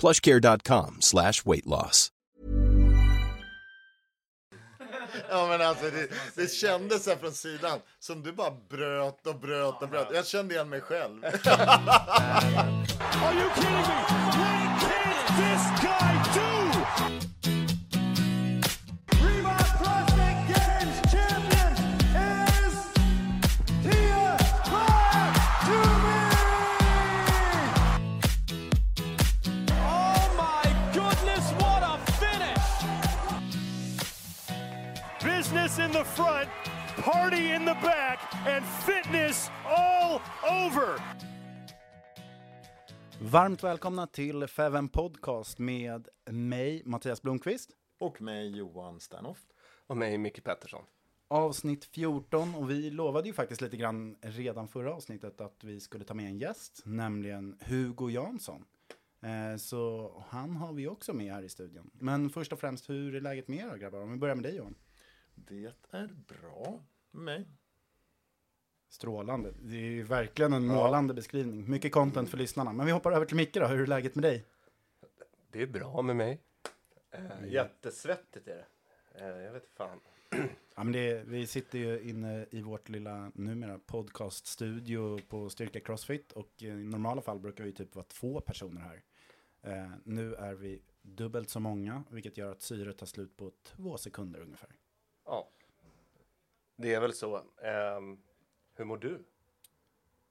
plushcare.com slash weight loss. Ja men alltså det, det kändes här från sidan som du bara bröt och bröt och bröt. Jag kände igen mig själv. Are you kidding me? What can this guy do? In the front, party in the back, and fitness all over. Varmt välkomna till Feven Podcast med mig, Mattias Blomqvist. Och mig Johan Sternoff. Och mig, Micke Pettersson. Avsnitt 14 och vi lovade ju faktiskt lite grann redan förra avsnittet att vi skulle ta med en gäst, nämligen Hugo Jansson. Eh, så han har vi också med här i studion. Men först och främst, hur är läget med er grabbar? Om vi börjar med dig Johan. Det är bra med mig. Strålande. Det är ju verkligen en målande beskrivning. Mycket content för lyssnarna. Men vi hoppar över till Micke då. Hur är läget med dig? Det är bra med mig. Eh, jättesvettigt är det. Eh, jag vet fan. Ja, men det, vi sitter ju inne i vårt lilla numera podcaststudio på Styrka Crossfit och i normala fall brukar vi typ vara två personer här. Eh, nu är vi dubbelt så många, vilket gör att syret tar slut på två sekunder ungefär. Ja. Det är väl så. Ehm, hur mår du?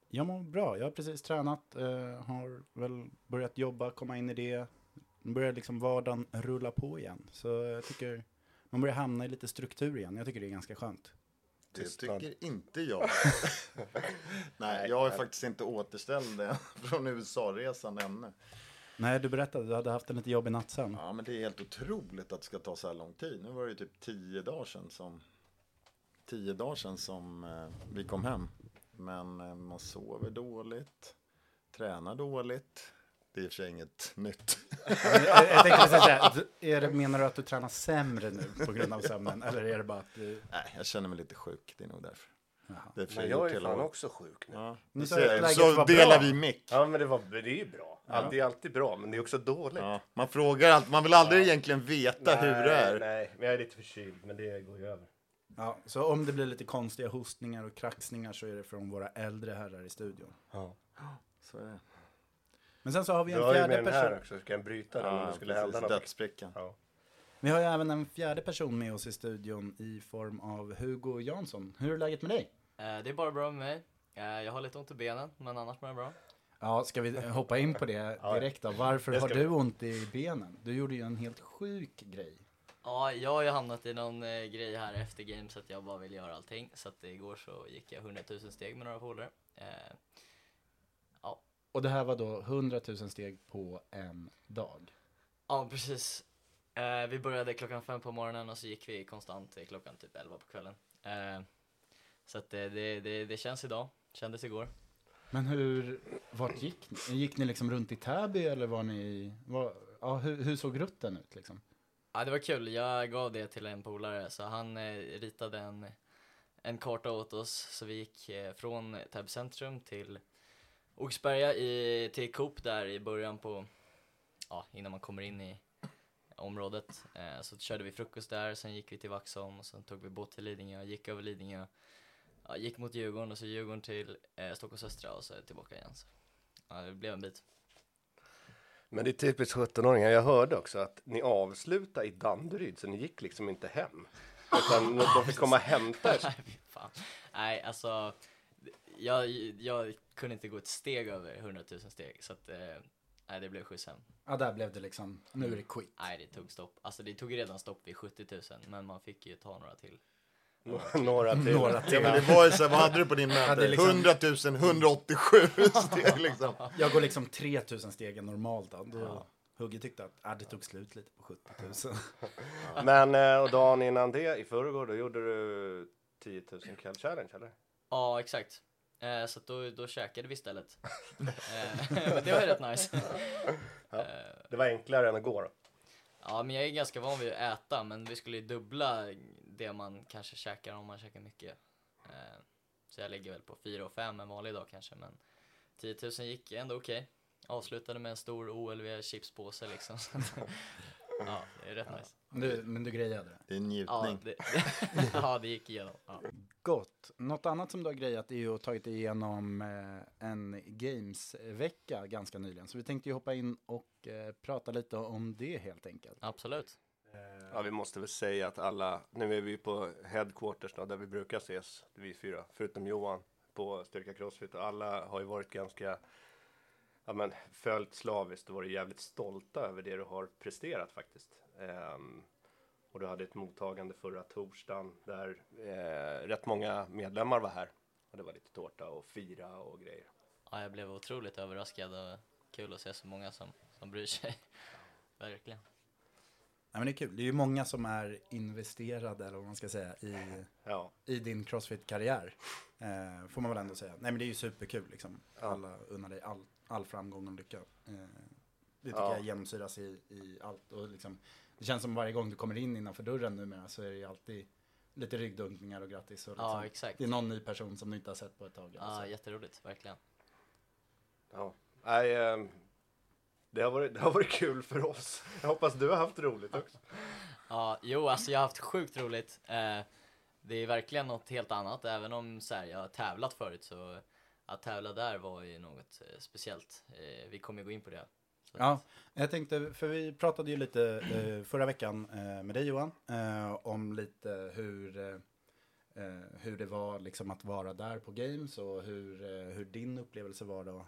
Jag mår bra, jag har precis tränat, eh, har väl börjat jobba, komma in i det. Nu börjar liksom vardagen rulla på igen. Så jag tycker man börjar hamna i lite struktur igen. Jag tycker det är ganska skönt. Det Tystnad. tycker inte jag. Nej, jag är faktiskt inte återställd från USA-resan ännu. Nej, du berättade, du hade haft en lite jobbig natt sen. Ja, men det är helt otroligt att det ska ta så här lång tid. Nu var det ju typ tio dagar sedan som, tio dagar sedan som eh, vi kom hem. Men eh, man sover dåligt, tränar dåligt. Det är i och för sig inget nytt. jag, jag tänkte precis säga, är det, menar du att du tränar sämre nu på grund av sömnen? Eller är det bara att du... Nej, jag känner mig lite sjuk, det är nog därför. Jaha. Det Men jag är fan också sjuk nu. Ja, läget så var delar bra. vi mick. Ja, men det, var, det är ju bra. Allt, det är alltid bra, men det är också dåligt. Ja, man frågar allt, man vill aldrig egentligen veta hur det är. Nej, men jag är lite förkyld, men det går ju över. Ja, så om det blir lite konstiga hostningar och kraxningar så är det från våra äldre herrar i studion. Ja. Så är det. Men sen så har vi Du en har ju med fjärde den här person. också, ska jag bryta den om Ja, du skulle hända något? dödsbrickan. Ja. Vi har ju även en fjärde person med oss i studion i form av Hugo Jansson. Hur är läget med dig? Eh, Det är bara bra med mig. Eh, Jag har lite ont i benen, men annars mår jag bra. Ja, ska vi hoppa in på det direkt då? Varför har du ont i benen? Du gjorde ju en helt sjuk grej. Ja, jag har ju hamnat i någon eh, grej här efter games att jag bara vill göra allting. Så att igår så gick jag 100 000 steg med några polare. Eh, Och det här var då 100 000 steg på en dag. Ja, precis. Eh, vi började klockan fem på morgonen och så gick vi konstant till klockan typ 11 på kvällen. Så att det, det, det, det känns idag, kändes igår. Men hur, vart gick ni? Gick ni liksom runt i Täby eller var ni, var, ja, hur, hur såg rutten ut liksom? Ja, det var kul. Jag gav det till en polare, så han eh, ritade en, en karta åt oss. Så vi gick eh, från Täby centrum till Oxberga i, till Coop där i början på, ja, innan man kommer in i området. Eh, så körde vi frukost där, sen gick vi till Vaxholm och sen tog vi båt till Lidingö, gick över Lidingö, ja, gick mot Djurgården och så Djurgården till eh, Stockholms östra och så tillbaka igen. Så, ja, det blev en bit. Men det är typiskt 17-åringar. Jag hörde också att ni avslutade i Danderyd, så ni gick liksom inte hem. Utan de fick komma och hämta er. Nej, fan. Nej, alltså. Jag, jag kunde inte gå ett steg över 100 000 steg. Så att, eh, nej, det blev skjuts hem. Ja, där blev det liksom, nu är det quit. Nej, det tog stopp. Alltså det tog redan stopp vid 70 000. Men man fick ju ta några till. Några till. Några Ja, till. men det var ju så här, vad hade du på din Ja, liksom- 100 000, 187 steg liksom. Jag går liksom 3000 stegen normalt då. då Hugge tyckte att ah, det tog slut lite på 70 000. Men eh, och dagen innan det, i förrgår, då gjorde du 10 000 kväll challenge eller? Ja, exakt. Eh, så då, då käkade vi istället. eh, men det var ju rätt nice. Eh, Det var enklare än att gå då. Ja, men jag är ganska van vid att äta, men vi skulle ju dubbla det man kanske käkar om man käkar mycket. Eh, så jag ligger väl på 4 och 5 en vanlig dag kanske, men 10 000 gick ändå okej. Avslutade med en stor OLV chipspåse liksom. Ja, det är rätt nice. Du, men du grejade det. Det är en Ja, njutning. det, ja, det gick igenom. Ja. Gott. Något annat som du har grejat är ju att tagit igenom eh, en Games-vecka ganska nyligen. Så vi tänkte ju hoppa in och eh, prata lite om det helt enkelt. Absolut. Ja, vi måste väl säga att alla, nu är vi på headquarters då, där vi brukar ses, vi fyra, förutom Johan på Styrka Crossfit och alla har ju varit ganska, ja men följt slaviskt och varit jävligt stolta över det du har presterat faktiskt. Ehm, och du hade ett mottagande förra torsdagen där eh, rätt många medlemmar var här. Och det var lite tårta och fira och grejer. Ja, jag blev otroligt överraskad och kul att se så många som, som bryr sig. Verkligen. Nej, men det är kul. Det är ju många som är investerade, eller vad man ska säga, i, Ja, i din Crossfit-karriär. Eh, får man väl ändå säga. Nej, men det är ju superkul liksom. Alla unnar dig all, all framgång och lycka. Eh, det tycker Ja. jag genomsyras i, i allt. Och liksom, det känns som varje gång du kommer in innanför dörren numera så är det ju alltid lite ryggdunkningar och grattis. Och liksom, Ja, exakt. Det är någon ny person som du inte har sett på ett tag. Ja, Alltså. jätteroligt, verkligen. ja. Nej, ehm, det, har varit, det har varit kul för oss. Jag hoppas du har haft roligt också. Ja, jo, alltså jag har haft sjukt roligt. Eh, det är verkligen något helt annat, även om så här, jag har tävlat förut så att tävla där var ju något eh, speciellt. Eh, vi kommer gå in på det. Så Ja, jag tänkte, för vi pratade ju lite förra veckan med dig Johan, om lite hur, hur det var liksom att vara där på Games och hur, hur din upplevelse var då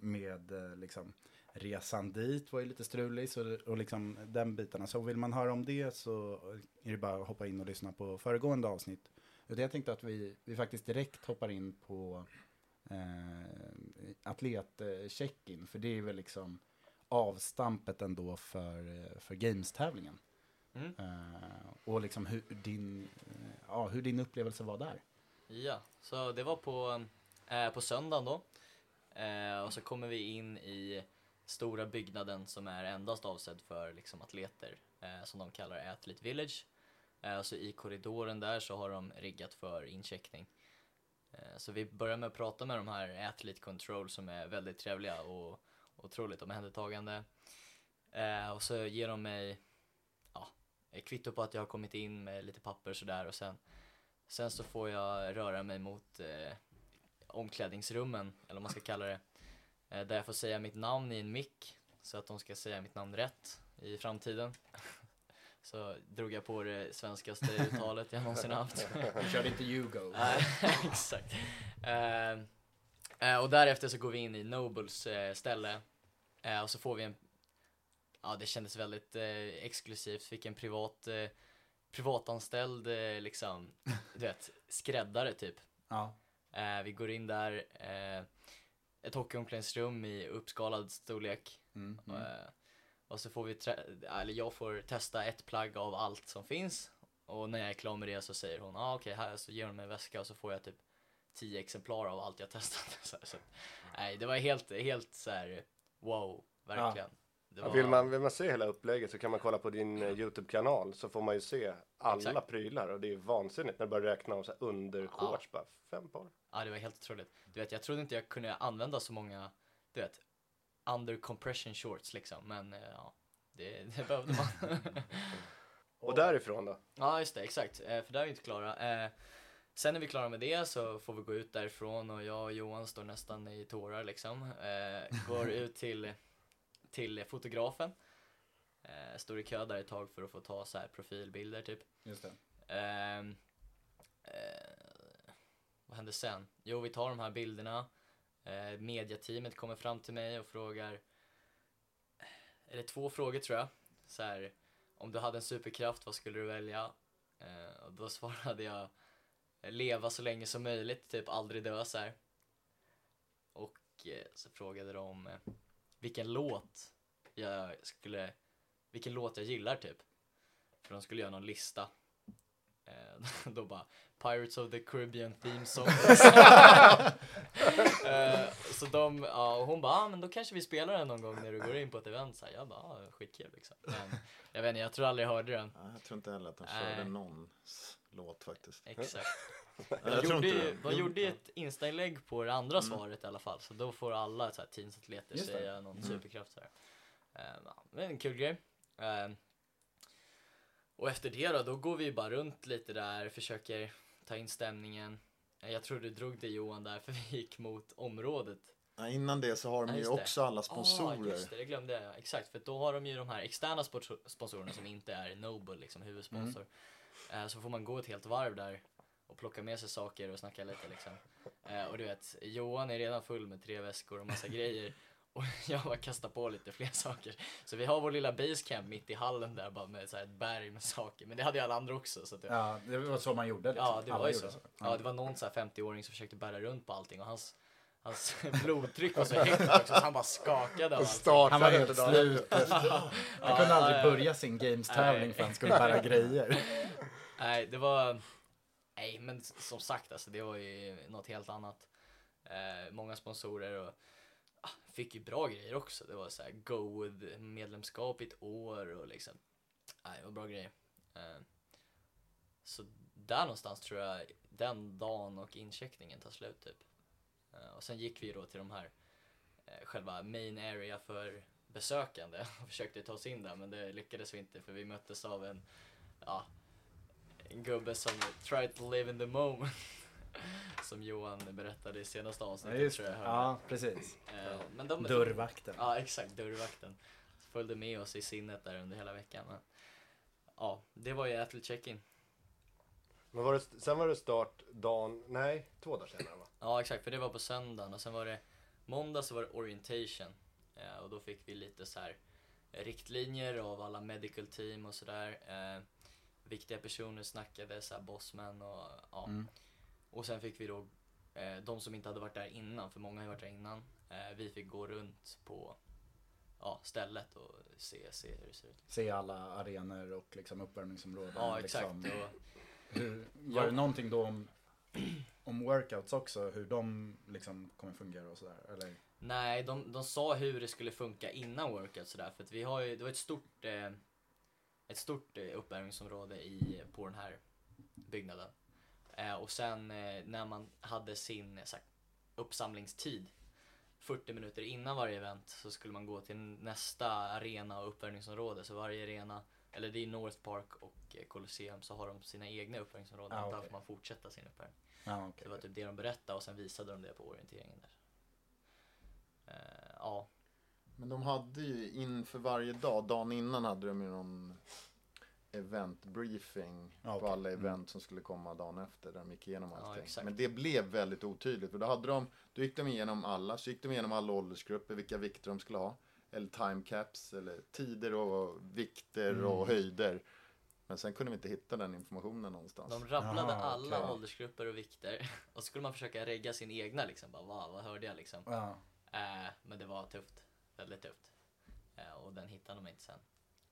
med liksom resan dit var ju lite strulig så, och liksom den bitarna. Så vill man höra om det så är det bara att hoppa in och lyssna på föregående avsnitt. Utan jag tänkte att vi, vi faktiskt direkt hoppar in på eh, atlet-check-in, för det är väl liksom avstampet ändå för, för Games-tävlingen. Mm. Eh, och liksom hur din, eh, ja, hur din upplevelse var där. Ja, så det var på, eh, på söndagen då. Eh, och så kommer vi in i stora byggnaden som är endast avsedd för liksom, atleter, eh, som de kallar Athlete Village. Eh, så i korridoren där så har de riggat för incheckning. Eh, så vi börjar med att prata med de här Athlete Control som är väldigt trevliga och otroligt omhändertagande. Eh, och så ger de mig ja, ett kvitto på att jag har kommit in med lite papper och sådär och sen Sen så får jag röra mig mot eh, omklädningsrummen, eller vad man ska kalla det. Eh, där jag får säga mitt namn i en mick, så att de ska säga mitt namn rätt i framtiden. så drog jag på det svenskaste uttalet jag någonsin haft. Du körde inte Hugo. Exakt. Eh, och därefter så går vi in i Nobles eh, ställe. Eh, och så får vi en, ja det kändes väldigt exklusivt, fick en privat, privatanställd liksom, du vet, skräddare typ. Ja. Vi går in där, ett hockeyomklädningsrum i uppskalad storlek. Mm, mm. Eh, och så får vi, eller jag får testa ett plagg av allt som finns. Och när jag är klar med det så säger hon, ah, okej här, så ger hon mig en väska och så får jag typ tio exemplar av allt jag testat. så, här, så, nej, det var helt, helt så här, wow, verkligen. Ja, var, vill, man, vill man se hela upplägget så kan man kolla på din eh, Youtube-kanal så får man ju se alla Exakt. prylar och det är vansinnigt när du börjar räkna om så här undershorts bara fem par. Ja, det var helt otroligt. Du vet, jag trodde inte jag kunde använda så många, du vet, under compression shorts liksom. Men eh, ja, det, det behövde man. Och därifrån då? ja, just det, exakt. Eh, för där är vi inte klara. Eh, sen när vi är klara med det så får vi gå ut därifrån och jag och Johan står nästan i tårar liksom. Går ut till, till fotografen. Står i kö där ett tag för att få ta så här profilbilder typ. Just det. Vad hände sen? Jo, vi tar de här bilderna. Eh, mediateamet kommer fram till mig och frågar, eh, eller två frågor tror jag. Så här, om du hade en superkraft, vad skulle du välja? Eh, och då svarade jag, leva så länge som möjligt, typ aldrig dö så här. Och eh, så frågade de eh, vilken låt jag skulle, vilken låt jag gillar typ. För de skulle göra någon lista. Eh, då bara Pirates of the Caribbean theme song. eh, så de, ja, och hon bara, ah, men då kanske vi spelar den någon gång när du går in på ett event. Så här, jag bara, ah, skitkul liksom. Men, jag vet inte, jag tror aldrig jag hörde den. Ja, jag tror inte heller att de körde någons låt faktiskt. Exakt. Jag gjorde, ju, det. de Jo, gjorde ju ett instainlägg på det andra svaret i alla fall. Så då får alla så här, teamsatleter säga någon superkraft. Så här. Eh, ja, men en kul grej. Och efter det då, då går vi bara runt lite där, försöker ta in stämningen. Eh, Jag tror du drog det Johan där, för vi gick mot området. Ja, innan det så har de Ja, ju det. också alla Ah, sponsorer. just det, det glömde jag. Exakt, för då har de ju de här externa sponsor- sponsorerna som inte är Noble, liksom huvudsponsor. Mm. Eh, så får man gå ett helt varv där och plocka med sig saker och snacka lite liksom. Eh, och du vet, Johan är redan full med tre väskor och massa grejer. Och jag bara kastar på lite fler saker. Så vi har vår lilla basecamp mitt i hallen där bara med så här ett berg med saker. Men det hade ju alla andra också. Så att det, Ja, det var så man gjorde. Liksom. Ja, det Alla var ju gjorde så. Ja, det var någon så här 50-åring som försökte bära runt på allting och hans, hans blodtryck var så högt också så han bara skakade av allting. Han var Startade helt slut. Han kunde aldrig ja. börja sin games-tävling för han skulle bära grejer. Nej, det var... Nej, men som sagt, alltså, det var ju något helt annat. Eh, många sponsorer och fick ju bra grejer också. Det var så här Gowood-medlemskap i ett år och liksom... Nej, det var bra grejer. Eh, så där någonstans tror jag den dagen och incheckningen tar slut typ. Eh, och sen gick vi då till de här eh, själva main area för besökande och försökte ta oss in där men det lyckades vi inte för vi möttes av en ja, en gubbe som tried to live in the moment som Johan berättade i senaste Ja, avsnittet just tror jag hörde. Ja, precis. Eh, men de, Dörrvakten. Ja, exakt. Dörrvakten. Följde med oss i sinnet där under hela veckan. Men, ja, det var ju Athlete check-in. Men var det, sen var det start dagen, nej, två dagar senare va? Ja, exakt. För det var på söndagen och sen var det måndag så var det orientation. Eh, och då fick vi lite så här riktlinjer av alla medical team och sådär. Eh, viktiga personer snackade, så här bossman och ja. Mm. Och sen fick vi då eh, de som inte hade varit där innan, för många har ju varit där innan. Eh, vi fick gå runt på ja, stället och se, se hur det ser ut. Se alla arenor och liksom uppvärmningsområden. Ja, exakt. Liksom. Och, Hur, var det någonting då om, om workouts också? Hur de liksom kommer fungera och sådär? Eller? Nej, de, de sa hur det skulle funka innan workout sådär. För att vi har ju, det var ett stort, eh, ett stort eh, uppvärmningsområde i, på den här byggnaden. Eh, och sen eh, när man hade sin eh, så här, uppsamlingstid 40 minuter innan varje event så skulle man gå till nästa arena och uppvärmningsområde. Så varje arena, eller det är North Park och Colosseum, så har de sina egna uppvärmningsområden. Ah, Där okej. får man fortsätta sin uppvärmning. Så okej. det var typ det de berättade och sen visade de det på orienteringen där. Eh, ja, Men de hade ju inför varje dag, dagen innan hade de ju någon event briefing Ja, på okej. alla Mm. event som skulle komma dagen efter där de gick igenom Ja, allting. exakt. Men det blev väldigt otydligt för då hade de, då gick de igenom alla, så gick de igenom alla åldersgrupper, vilka vikter de skulle ha. Eller time caps, eller tider och vikter Mm. och höjder. Men sen kunde vi inte hitta den informationen någonstans. de rabblade Jaha, alla okej. åldersgrupper och vikter. Och så skulle man försöka regga sin egna liksom. Bara, vad, vad hörde jag liksom? Ja. Eh, men det var tufft. Väldigt tufft. Eh, och den hittade de inte sen.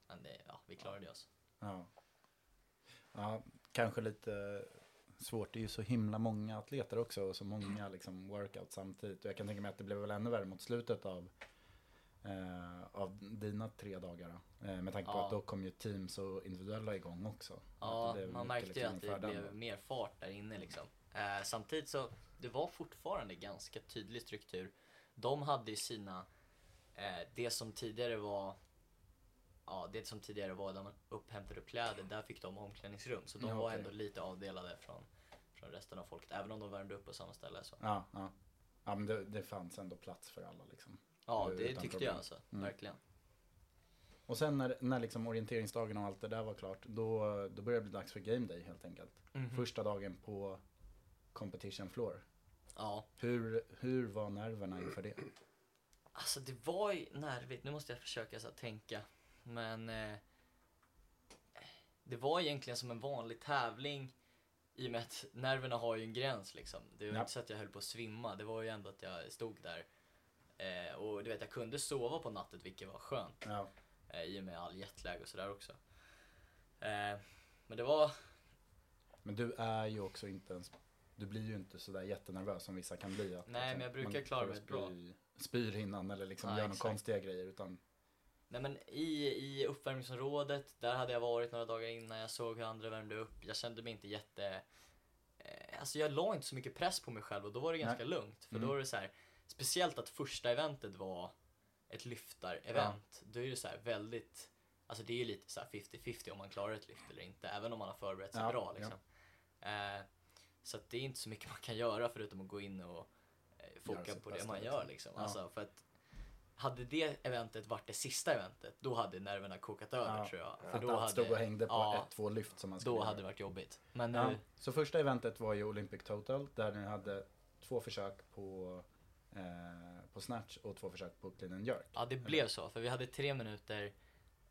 Men det, ja, vi klarade oss. Ja. ja, kanske lite svårt. Det är ju så himla många atleter också och så många liksom workouts samtidigt. Och jag kan tänka mig att det blev väl ännu värre mot slutet av eh, av dina tre dagar. Eh, med tanke på Ja. att då kom ju teams och individuella igång också. Ja, man märkte ju liksom att det den blev då. mer fart där inne liksom. Eh, samtidigt så, det var fortfarande ganska tydlig struktur. De hade ju sina, eh, det som tidigare var, ja det som tidigare var där man upphämtade upp kläder, där fick de omklädningsrum. Så de Ja, var ändå lite avdelade från, från resten av folket, även om de värmde upp på samma ställe. Så. Ja, ja. ja men det, det fanns ändå plats för alla liksom. Ja, det tyckte problem. jag alltså, Mm. verkligen. Och sen när, när liksom orienteringsdagen och allt det där var klart, då, då började det bli dags för game day helt enkelt. Mhm. Första dagen på competition floor. Ja, Hur, hur var nerverna inför det? Alltså det var ju nervigt, nu måste jag försöka så tänka. Men eh, det var egentligen som en vanlig tävling i och med att nerverna har ju en gräns liksom. Det var Ja. inte så att jag höll på att svimma, det var ju ändå att jag stod där. Eh, och du vet, jag kunde sova på natten vilket var skönt. Ja, Eh, I och med all jetlag och sådär också. Eh, men det var, men du är ju också inte ens, du blir ju inte sådär jättenervös som vissa kan bli. Att, Nej, men jag brukar klara mig bra. spy- Spyr innan eller liksom Ja, gör några konstiga grejer utan, Nej men i, i uppvärmningsområdet, där hade jag varit några dagar innan, jag såg hur andra värmde upp. Jag kände mig inte jätte... Eh, alltså jag la inte så mycket press på mig själv och då var det ganska lugnt. För Mm. då var det så här, speciellt att första eventet var ett lyftar-event. Då är det så här väldigt, alltså det är ju lite så här 50-50 om man klarar ett lyft eller inte. Även om man har förberett sig Ja, bra ja. liksom. Eh, så det är inte så mycket man kan göra förutom att gå in och eh, foka på det man gör liksom. Ja. Alltså, för att hade det eventet varit det sista eventet, då hade nerverna kokat över Ja. tror jag. att allt stod och hängde på ja, ett, två lyft som man skulle Då göra. hade det varit jobbigt. Men nu, Ja, ja, så första eventet var ju Olympic Total där ni hade två försök på, eh, på snatch och två försök på clean and jerk. det blev så. För vi hade tre minuter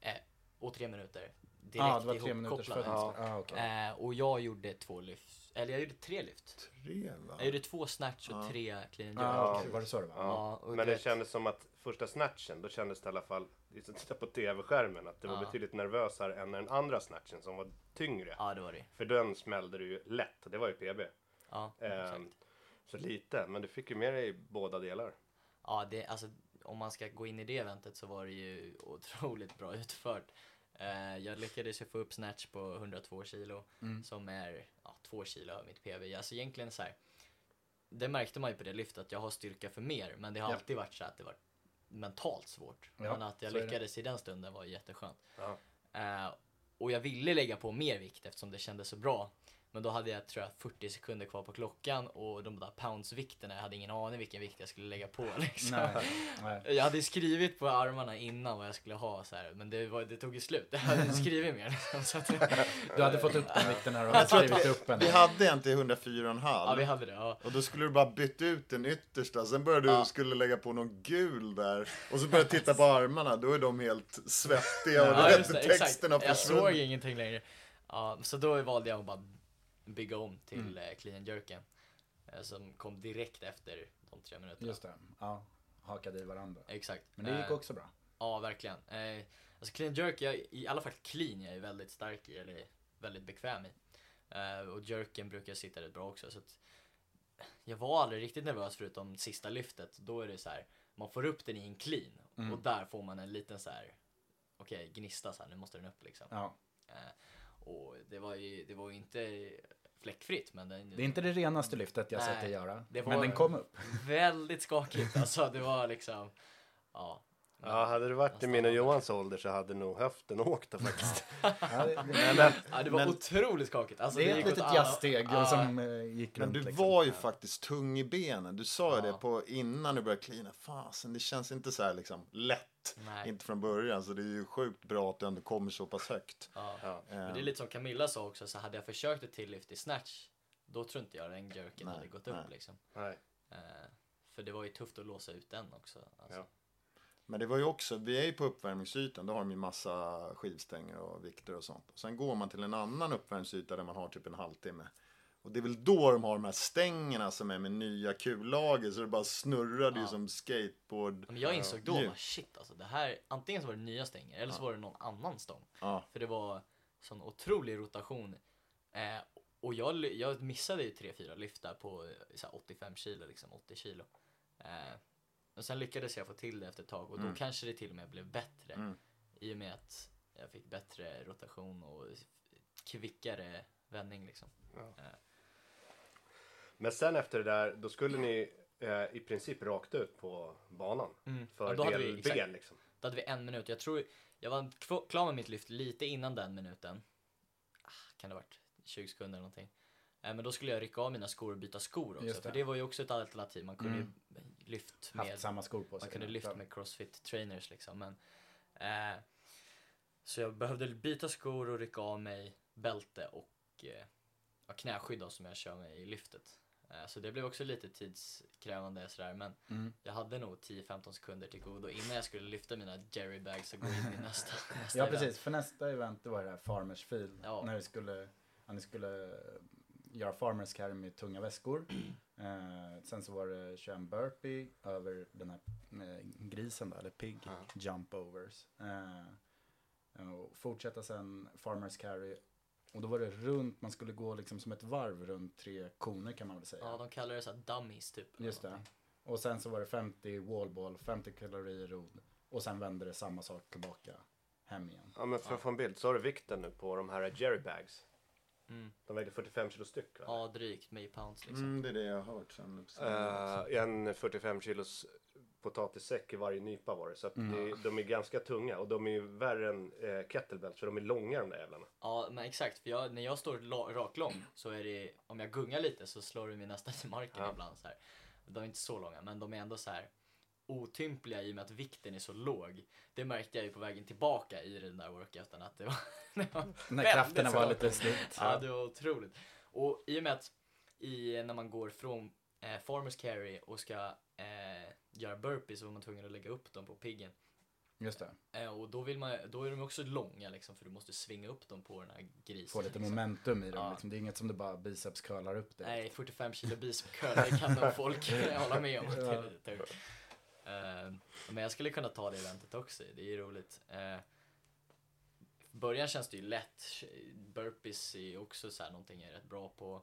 eh, och tre minuter direkt Ja, ah, det var tre minuters ihopkopplade. födelse. Ah, okej. Eh, och jag gjorde två lyft, eller jag gjorde tre lyft. Tre va? Jag gjorde två snatch och Ja. tre clean and Ah, jerk. okej, var det så det var? Ja, Men det kändes som att första snatchen, då kändes det i alla fall, liksom titta på tv-skärmen, att det var betydligt nervösare än den andra snatchen som var tyngre. Ja, det var det. För den smällde du ju lätt, det var ju PB. Ja, Ehm, så lite, men du fick ju med dig båda delar. Ja, det, alltså, om man ska gå in i det eventet så var det ju otroligt bra utfört. Eh, jag lyckades ju få upp snatch på 102 kilo Mm. som är ja, 2 kilo över mitt PB. Alltså egentligen så här, det märkte man ju på det lyftet att jag har styrka för mer men det har Ja. alltid varit så att det var mentalt svårt. Ja, men att jag lyckades i den stunden var jätteskönt. Ja. Eh, och jag ville lägga på mer vikt eftersom det kändes så bra. Men då hade jag tror jag 40 sekunder kvar på klockan och de där poundsvikterna, jag hade ingen aning vilken vikt jag skulle lägga på liksom. Nej, nej. Jag hade skrivit på armarna innan vad jag skulle ha så här, men det, var, det tog ju slut. Jag hade inte skrivit mer. Liksom, så att, Du hade fått upp den vikten här och Jag att skrivit upp en. Vi hade en till 104,5. ja, vi hade det. Ja. Och då skulle du bara byta ut den yttersta, sen började du Ja. skulle lägga på någon gul där. Och så började du titta på armarna, då är de helt svettiga och Ja, det, texten har exakt. Jag såg försvunnit. ingenting längre. Ja, så då valde jag att bara bygga om till Mm. mm. clean jerken. eh, Som kom direkt efter de tre minuterna. Just det, ja. Hakade i varandra. Exakt. Men det gick Eh, också bra. Ja, verkligen. Eh, alltså clean and jerk, jag, i alla fall clean, jag är väldigt stark i, eller väldigt bekväm i. Eh, och jerken brukar sitta rätt bra också. Så att jag var aldrig riktigt nervös förutom sista lyftet. Då är det så här, man får upp den i en clean Mm. och där får man en liten så här, okej, gnista så här, nu måste den upp liksom. Ja. Eh, och det var ju, det var ju inte fläckfritt men den, Det är inte det renaste lyftet jag sett Nej, dig göra. Men den kom upp. väldigt skakigt alltså. Det var liksom, ja. Ja, hade du varit i min och Johans ålder så hade nog höften åkt då faktiskt. Ja, det, det, Men, Ja, det var Men- otroligt skakigt. Alltså, det är ett litet jazzsteg Ja. som eh, gick Men runt. du liksom. var ju faktiskt tung i benen. Du sa ju Ja. det på innan du började klina. Fasen, det känns inte så här liksom lätt. Nej. Inte från början. Så det är ju sjukt bra att du ändå kommer så pass högt. Ja. ja. Men det är lite som Camilla sa också, så hade jag försökt ett till lyft i snatch, då tror inte jag den jerken Nej, hade gått nej. upp liksom. Nej. Eh, för det var ju tufft att låsa ut den också. Alltså. Men det var ju också, vi är ju på uppvärmningsytan, då har de ju massa skivstänger och vikter och sånt. Och sen går man till en annan uppvärmningsyta där man har typ en halvtimme. Och det är väl då de har de här stängerna som är med nya kullager så det bara snurrade ju Ja. som skateboard. Men jag insåg då, bara, shit alltså, det här, antingen så var det nya stänger eller så var det någon annan stång. Ja. För det var sån otrolig rotation. Eh, och jag, jag missade ju 3-4 lyft där på eh, så här 85 kilo, liksom 80 kilo. Eh, och sen lyckades jag få till det efter ett tag och då kanske det till och med blev bättre. Mm. I och med att jag fick bättre rotation och kvickare vändning liksom. Men sen efter det där, då skulle ni eh, i princip rakt ut på banan. Ja, För vi- del exakt. B liksom. Då hade vi en minut. Jag tror jag var klar med mitt lyft lite innan den minuten. Ah, kan det ha varit 20 sekunder eller någonting. Eh, Men då skulle jag rycka av mina skor och byta skor också. Det. För det var ju också ett alternativ. Man kunde ju lyft med, Haft samma skor på sig. man kunde Ja. lyfta med crossfit trainers liksom. Men, eh, så jag behövde byta skor och rycka av mig bälte och eh, knäskydd då, som jag kör med i lyftet. Eh, så det blev också lite tidskrävande sådär. Men Mm. jag hade nog 10-15 sekunder till godo innan jag skulle lyfta mina jerry bags och gå in i nästa, nästa Ja event. precis, för nästa event det var det här Farmers Field. Ja. När vi skulle, ja, ni skulle göra Farmers Carry med tunga väskor. Eh, sen så var det 21 burpee över den här eh, grisen då, eller pig jump overs. Eh, och fortsätta sen Farmers Carry. Och då var det runt, man skulle gå liksom som ett varv runt tre koner kan man väl säga. Ja, de kallar det så här dummies typ. Just det. Och sen så var det 50 wallball, 50 kalorier rodd. Och sen vände det samma sak tillbaka hem igen. Ja men för att få en bild, så har du vikten nu på de här Jerry bags. Mm. De vägde 45 kilo styck va? Ja, drygt med pounds liksom. Mm, det är det jag har hört sen. Eh, en 45 kilos potatissäck i varje nypa var det. Så att Mm. det, de är ganska tunga och de är värre än eh, kettlebells för de är långa de där jävlarna. Ja, men exakt. För jag, när jag står raklång så är det, om jag gungar lite så slår det mig nästan i marken Ja. ibland så här. De är inte så långa, men de är ändå så här otympliga i och med att vikten är så låg. Det märkte jag ju på vägen tillbaka i den där workouten att det var, det var När krafterna var lite slut. Ja, det var otroligt. Och i och med att i, när man går från eh, farmers carry och ska eh, göra burpees så var man tvungen att lägga upp dem på piggen. Just det. Eh, och då, vill man, då är de också långa liksom för du måste svinga upp dem på den här grisen. Få lite liksom. momentum i dem. Ja. Liksom. Det är inget som du bara biceps curlar upp det. Nej, 45 kilo bicep curl, det kan nog folk hålla med om att det Eh, men jag skulle kunna ta det eventet också, det är ju roligt. Uh, början känns det ju lätt, burpees är ju också så här någonting jag är rätt bra på.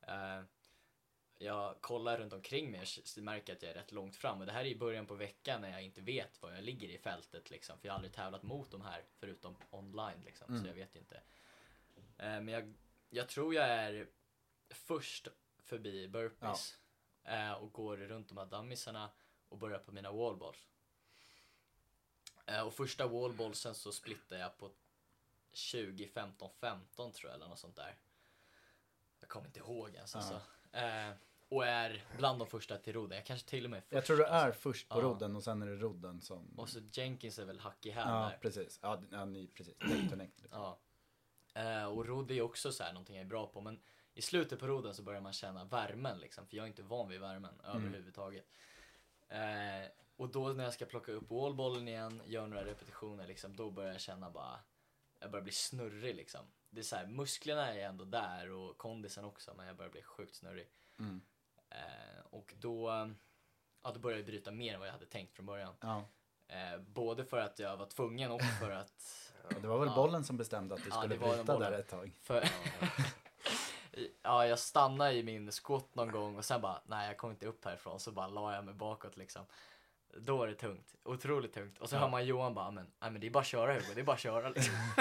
Eh, jag kollar runt omkring mig och märker att jag är rätt långt fram och det här är i början på veckan när jag inte vet var jag ligger i fältet liksom. För jag har aldrig tävlat mot de här förutom online liksom, så jag vet ju inte. Men jag, jag tror jag är först förbi burpees eh, och går runt de här dummiesarna och börjar på mina wallballs. Eh, och första wallballsen så splittar jag på 20, 15, 15 tror jag eller något sånt där. Jag kommer inte ihåg ens alltså. Eh, och är bland de första till rodden. Jag kanske till och med är först. Jag tror du är alltså. först på Ja. rodden och sen är det rodden som... Och så Jenkins är väl hack i häl ja, där. precis. Ja, ja ni, precis. Liksom. Ja. Eh, och rodd är också så här någonting jag är bra på. Men i slutet på rodden så börjar man känna värmen liksom. För jag är inte van vid värmen överhuvudtaget. Eh, och då när jag ska plocka upp wallbollen igen, gör några repetitioner liksom. Då börjar jag känna bara, jag börjar bli snurrig liksom. Det är så här, musklerna är ändå där och kondisen också. Men jag börjar bli sjukt snurrig. Eh, och då, ja, då började jag bryta mer än vad jag hade tänkt från början. Ja. Eh, både för att jag var tvungen och för att Och det var väl Ja. bollen som bestämde att du Ja, skulle den bryta där ett tag. För... ja, jag stannade i min squat någon gång och sen bara, nej jag kom inte upp härifrån. Så bara la jag mig bakåt liksom. Då var det tungt, otroligt tungt. Och så hör man Johan bara, men, nej, men det är bara att köra Hugo, det är bara att köra liksom.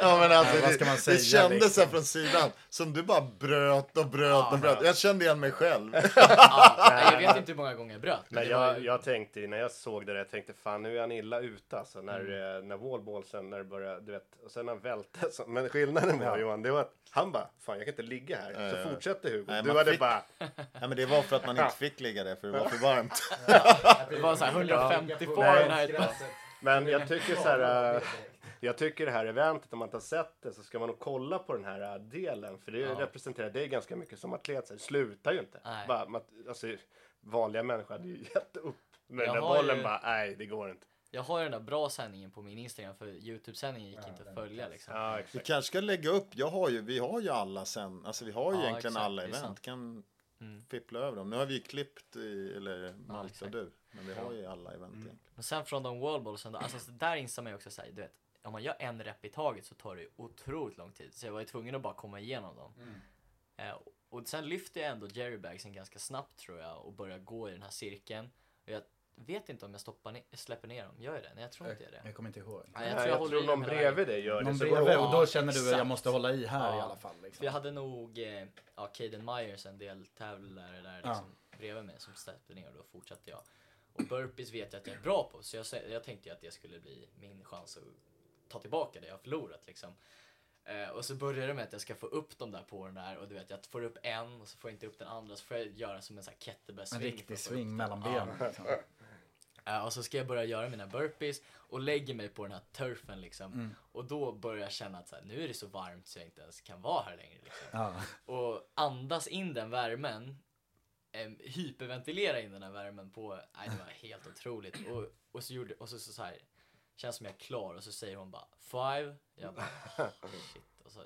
Ja men alltså, Ja, vad ska det, man det säga, kändes liksom? från sidan som du bara bröt och bröt och bröt. Jag kände igen mig själv. ja, nej, jag vet inte hur många gånger jag bröt. Var jag, ju- jag tänkte när jag såg det där, jag tänkte fan nu är han illa ute alltså. När, mm. när wallballsen, när det började, du vet, och sen han välte. Så, men skillnaden var Johan, det var att han bara, fan jag kan inte ligga här. Ja, Så ja. fortsätter Hugo. Nej, du hade fick- bara, Ja, men det var för att man inte fick ligga där för det var för varmt. Det var så här 150 Nej. Fahrenheit. men jag tycker så här. äh, Jag tycker det här eventet, om man inte har sett det så ska man nog kolla på den här äh, delen. För det Ja. representerar dig ganska mycket som atlet. Så det slutar ju inte. Nej. Bara, man, alltså, vanliga människor hade ju gett upp. Men Jag den där bollen ju- bara, nej det går inte. Jag har ju den där bra sändningen på min Instagram för Youtube-sändningen gick inte att följa liksom. Ja, Vi kanske ska lägga upp, jag har ju, vi har ju alla sen, alltså vi har ju Ja, egentligen exakt, alla event. Kan Mm. fippla över dem. Nu har vi klippt, i, eller Malte och du, men vi har ju alla event egentligen. Men sen från de wallballsen, alltså så där inser man ju också såhär, du vet, om man gör en rep i taget så tar det ju otroligt lång tid. Så jag var ju tvungen att bara komma igenom dem. Eh, och sen lyfter jag ändå jerrybagsen ganska snabbt tror jag och börjar gå i den här cirkeln. Och jag vet inte om jag stoppar ner, släpper ner dem. Gör jag det? Nej, jag tror inte det. Jag kommer inte ihåg. Nej, Jag, jag tror, i dem någon hela bredvid dig gör det. Någon bredvid och då Ja, känner du att jag måste hålla i här i Ja, alla fall. Liksom. För jag hade nog, eh, ja, Caden Myers, en del tävlare där Ja. liksom, bredvid mig som släppte ner och då fortsatte jag. Och burpees vet jag att jag är bra på, så jag, jag tänkte att det skulle bli min chans att ta tillbaka det jag har förlorat liksom. Eh, och så börjar det med att jag ska få upp dem där på den där och du vet jag får upp en och så får jag inte upp den andra så får jag göra som en sån här En kettlebell-swing. för riktig swing mellan Ja. benen. Liksom. Eh, och så ska jag börja göra mina burpees och lägger mig på den här turfen liksom. Mm. Och då börjar jag känna att så här, nu är det så varmt så jag inte ens kan vara här längre. Liksom. Ja. Och andas in den värmen, eh, hyperventilera in den här värmen på, nej det var helt otroligt. Och, och så gjorde, och så, så, så här, känns som jag är klar och så säger hon bara five. Jag bara shit. Och så,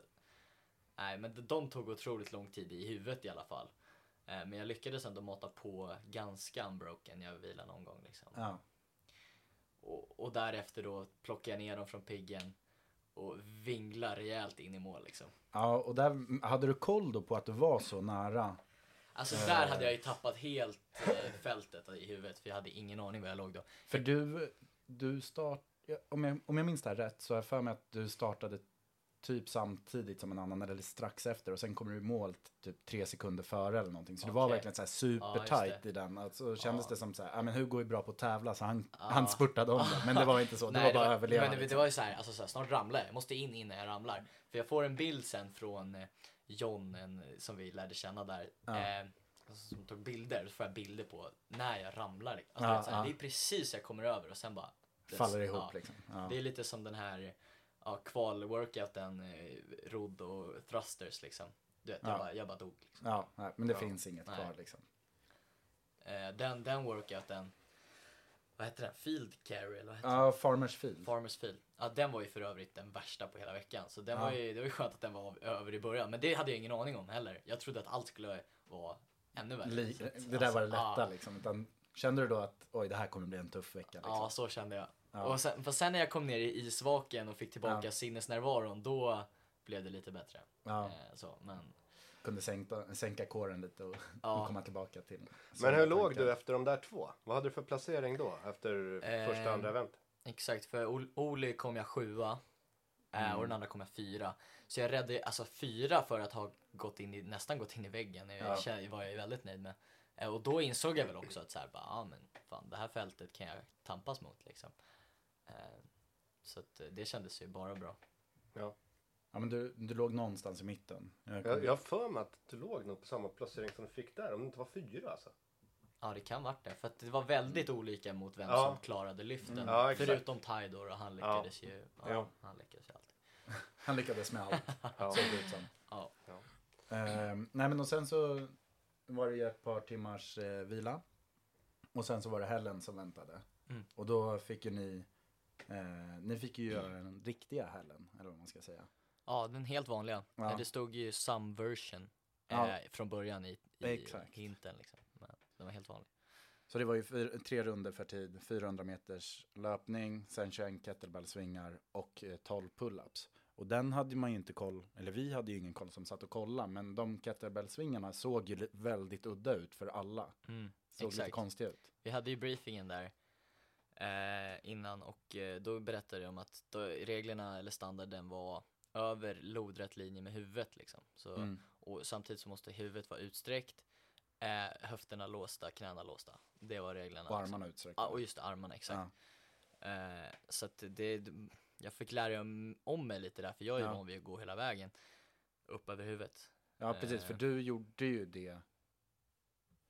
nej men de, de tog otroligt lång tid i huvudet i alla fall. Eh, men jag lyckades ändå mata på ganska unbroken, jag vilade någon gång liksom. Ja. Och, och därefter då plockar jag ner dem från piggen och vinglar rejält in i mål liksom. ja, och där hade du koll då på att du var så nära. Alltså där hade jag ju tappat helt eh, fältet i huvudet för jag hade ingen aning var jag låg då. För du, du start, om, jag, om jag minns det här rätt så har jag för mig att du startade typ samtidigt som en annan eller strax efter och sen kommer du i mål typ tre sekunder före eller någonting. Så du var Okej. verkligen så här super Ja, det. i den. Alltså, kändes Ja. det som så här, ja men Hugo är bra på att tävla så han, han spurtade om det. Men det var inte så, det Nej, var bara överleva. Men det, det liksom. var ju så här, alltså så här, snart ramlar jag. Jag måste in innan jag ramlar. För jag får en bild sen från eh, John, en, som vi lärde känna där. Eh, som tog bilder, så får jag bilder på när jag ramlar. Alltså, Ja, du vet, så här, ja. Det är precis jag kommer över och sen bara Faller ihop ja. liksom. Ja. Det är lite som den här ja, kval-workouten, eh, rodd och thrusters liksom. Du vet, Ja. jag, bara, jag bara dog. Liksom. Ja, nej, men det Ja. finns inget Nej. kvar liksom. Eh, den, den workouten, vad heter den? Field carry eller vad heter Ja, Farmers Field. Farmers field. Ja, den var ju för övrigt den värsta på hela veckan. Så den Ja. var ju, det var ju skönt att den var över i början. Men det hade jag ingen aning om heller. Jag trodde att allt skulle vara ännu värre. Li- det där var det alltså, lätta ja. liksom. Utan, kände du då att oj, det här kommer bli en tuff vecka? Liksom? Ja, så kände jag. Ja. Och sen, för sen när jag kom ner i isvaken och fick tillbaka Ja. sinnesnärvaron, då blev det lite bättre. Ja. Eh, så, men Kunde sänka, sänka kåren lite och, Ja. och komma tillbaka till. Men hur låg tankar. du efter de där två? Vad hade du för placering då? Efter Ehm, första andra event? exakt, för Ol- Oli kom jag sjua eh, Mm. och den andra kom jag fyra. Så jag räddade alltså fyra för att ha gått in i, nästan gått in i väggen. Jag Ja. var jag väldigt nöjd med. Eh, och då insåg jag väl också att så här, bara, ja men fan det här fältet kan jag tampas mot liksom. Eh, så att eh, det kändes ju bara bra. Ja. Ja, men du, du låg någonstans i mitten. Jag Jag, kommer- jag har för mig att du låg nog på samma placering som du fick där, om det inte var fyra alltså. Ja det kan varit det. För att det var väldigt olika mot vem Ja. som klarade lyften. Mm. Ja. Förutom Tidor och han lyckades ju. Ja, Ja. Han lyckades ju alltid. Han lyckades med allt, Ja. såg det ut som. Ja. Ehm, nej men och sen så var det ju ett par timmars eh, vila. Och sen så var det Helen som väntade. Mm. Och då fick ju ni, eh, ni fick ju göra den riktiga Helen, eller vad man ska säga. Ja, den helt vanliga. Ja. Eh, Det stod ju some version eh, Ja. från början i, i Exakt. hinten liksom. Men den var helt vanlig. Så det var ju fyr, tre runder för tid, 400 meters löpning, sen 21 kettlebellsvingar och eh, 12 pull-ups. Och den hade man ju inte koll, eller vi hade ju ingen koll som satt och kollade, men de kettlebellsvingarna såg ju väldigt udda ut för alla. Mm, Såg lite exakt. konstiga ut. Vi hade ju briefingen där eh, innan och eh, då berättade de att då, reglerna eller standarden var över lodrätt linje med huvudet liksom. Så, Mm. Och samtidigt så måste huvudet vara utsträckt, eh, höfterna låsta, knäna låsta. Det var reglerna. Och liksom. armarna utsträckta. Ja, och just det, armarna, exakt. Ja. Eh, så att det, jag fick lära om, om mig lite där, för jag är ju Ja. van vid att gå hela vägen upp över huvudet. Ja, precis, för Eh. du gjorde ju det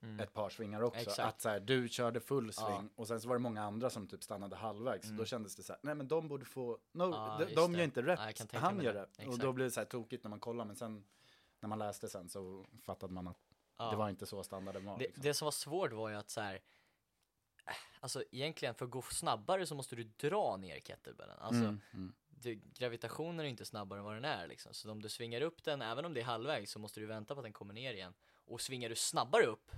Mm. ett par svingar också. Exakt. Att så här, du körde full sving Ja. och sen så var det många andra som typ stannade halvvägs. Mm. Då kändes det så här, nej men de borde få, no, Ja, de, de det. gör inte rätt, Ja, han gör det. rätt. Och Exakt. då blev det så här tokigt när man kollar, men sen när man läste sen så fattade man att det var inte så standarden var. Det, liksom. det som var svårt var ju att så här, alltså egentligen för att gå snabbare så måste du dra ner kettlebellen. Alltså Mm, mm. det, gravitationen är inte snabbare än vad den är liksom. Så om du svingar upp den, även om det är halvvägs, så måste du vänta på att den kommer ner igen. Och svingar du snabbare upp,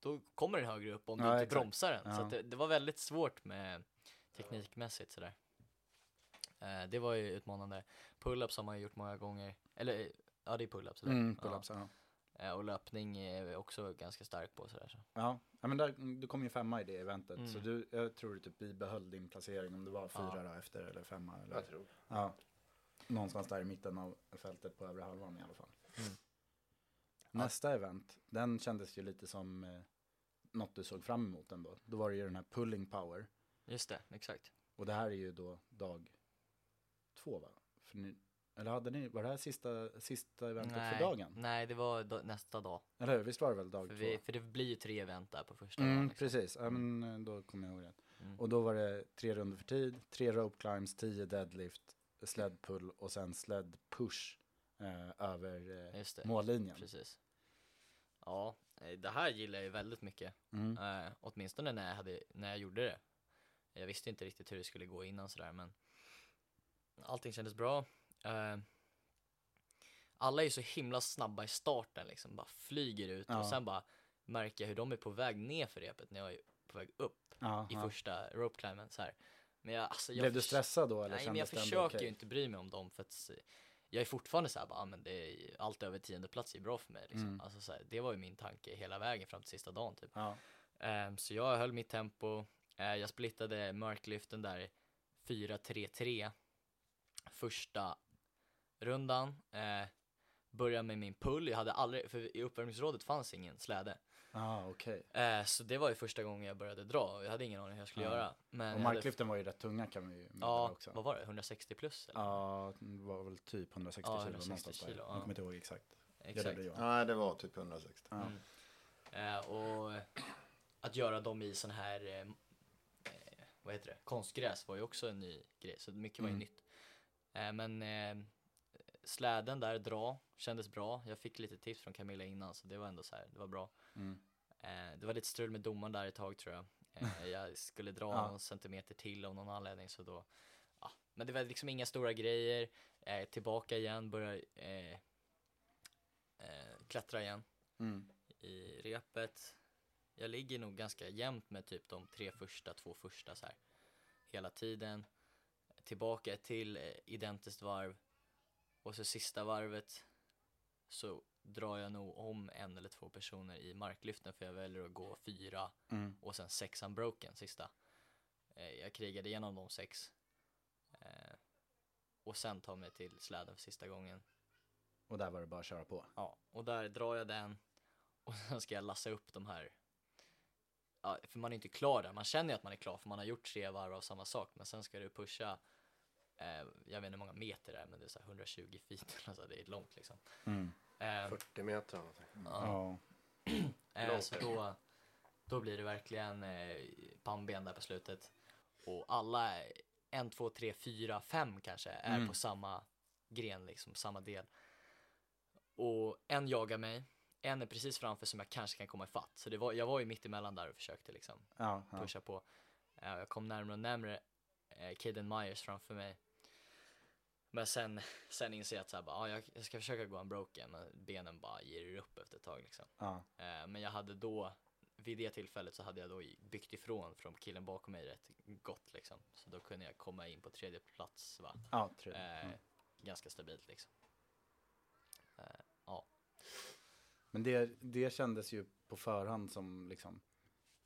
då kommer den högre upp om du Ja, inte exakt. bromsar den. Så Ja. att det, det var väldigt svårt med teknikmässigt sådär. Eh, det var ju utmanande. Pull-ups har man ju gjort många gånger. Eller, ja det är pull-ups? Mm, ja. pull-ups, ja. Eh, och löpning är jag också ganska stark på sådär. Så. Ja, ja men där, du kom ju femma i det eventet. Mm. Så du, jag tror du typ bibehöll din placering om du var fyra Ja. efter eller femma. Eller, Jag tror. Ja, någonstans där i mitten av fältet på övre halvan i alla fall. Mm. Nästa event, den kändes ju lite som eh, något du såg fram emot ändå. Då var det ju den här pulling power. Just det, exakt. Och det här är ju då dag två va? För ni, eller hade ni, var det här sista, sista eventet för dagen? nej, det var da- nästa dag. Eller hur? Visst var det väl dag För, två? vi, för det blir ju tre event där på första Mm, dagen. Liksom. precis, ja, men eh, då kommer jag ihåg det. Mm. Och då var det tre runder för tid, tre rope climbs, tio deadlift, sled pull och sen sled push eh, över eh, mållinjen. Precis. Ja, eh, det här gillar jag ju väldigt mycket. Mm. Eh, åtminstone när jag, hade, när jag gjorde det. Jag visste inte riktigt hur det skulle gå innan sådär men allting kändes bra. Eh, alla är ju så himla snabba i starten liksom, bara flyger ut Ja. och sen bara märker jag hur de är på väg ner för repet när jag är på väg upp Ja, i ja. första rope climben så här. Men jag, alltså, jag Blev du stressad då eller Nej men jag försöker ju inte bry mig om dem för att jag är fortfarande såhär bara, ah, men det är, allt över tionde plats är bra för mig liksom. Mm. Alltså, så här, det var ju min tanke hela vägen fram till sista dagen typ. Ja, Ehm, så jag höll mitt tempo, Eh, jag splittade marklyften där 4-3-3 första rundan. Eh, började med min pull, jag hade aldrig, för i uppvärmningsrådet fanns ingen släde. Ah, okej. Eh, så det var ju första gången jag började dra och jag hade ingen aning hur jag skulle Ja. göra. Men Och jag hade- marklyften var ju rätt tunga kan vi ju Ja, också. vad var det? 160 plus? Eller? Ja, det var väl typ 160 Ja, kilo 160 någonstans där. kilo, Jag ja. kommer inte ihåg exakt. Exakt. Det jag. Nej, det var typ 160. Ja. Mm. Eh, och att göra dem i sån här, eh, eh, vad heter det, konstgräs var ju också en ny grej, så mycket var ju Mm. nytt. Eh, men eh, släden där, dra, kändes bra. Jag fick lite tips från Camilla innan, så det var ändå så här, det var bra. Mm. Eh, det var lite strul med domaren där ett tag tror jag. Eh, jag skulle dra Ja. någon centimeter till av någon anledning, så då, ja. Men det var liksom inga stora grejer. Eh, tillbaka igen, börja eh, klättra igen Mm. i repet. Jag ligger nog ganska jämnt med typ de tre första, två första så här. Hela tiden. Tillbaka till identiskt varv. Och så sista varvet så drar jag nog om en eller två personer i marklyften för jag väljer att gå fyra Mm. och sen sex unbroken sista. Eh, jag krigade igenom de sex. Eh, och sen tar mig till släden för sista gången. Och där var det bara att köra på. Ja, och där drar jag den och sen ska jag lassa upp de här. Ja, för man är inte klar där. Man känner ju att man är klar för man har gjort tre varv av samma sak. Men sen ska du pusha, eh, jag vet inte hur många meter det är, men det är så här 120 feet. Alltså det är långt liksom. Mm. Eh, 40 meter eller någonting. ja. Ja. Eh, så då, då blir det verkligen eh, pannben där på slutet. Och alla, eh, en, två, tre, fyra, fem kanske, är Mm. på samma gren, liksom samma del. Och en jagar mig, en är precis framför som jag kanske kan komma ifatt. Så det var, jag var ju mitt emellan där och försökte liksom Ja, ja. pusha på. Eh, jag kom närmare och närmare eh, Caden Myers framför mig. Men sen, sen inser jag att så här, bara, ah, jag, ska försöka gå unbroken, men benen bara ger upp efter ett tag liksom. ja. Eh, men jag hade då, vid det tillfället så hade jag då byggt ifrån från killen bakom mig rätt gott liksom. Så då kunde jag komma in på tredje plats va. tror jag. Eh, Ja. Ganska stabilt liksom. Eh, ja. Men det, det kändes ju på förhand som liksom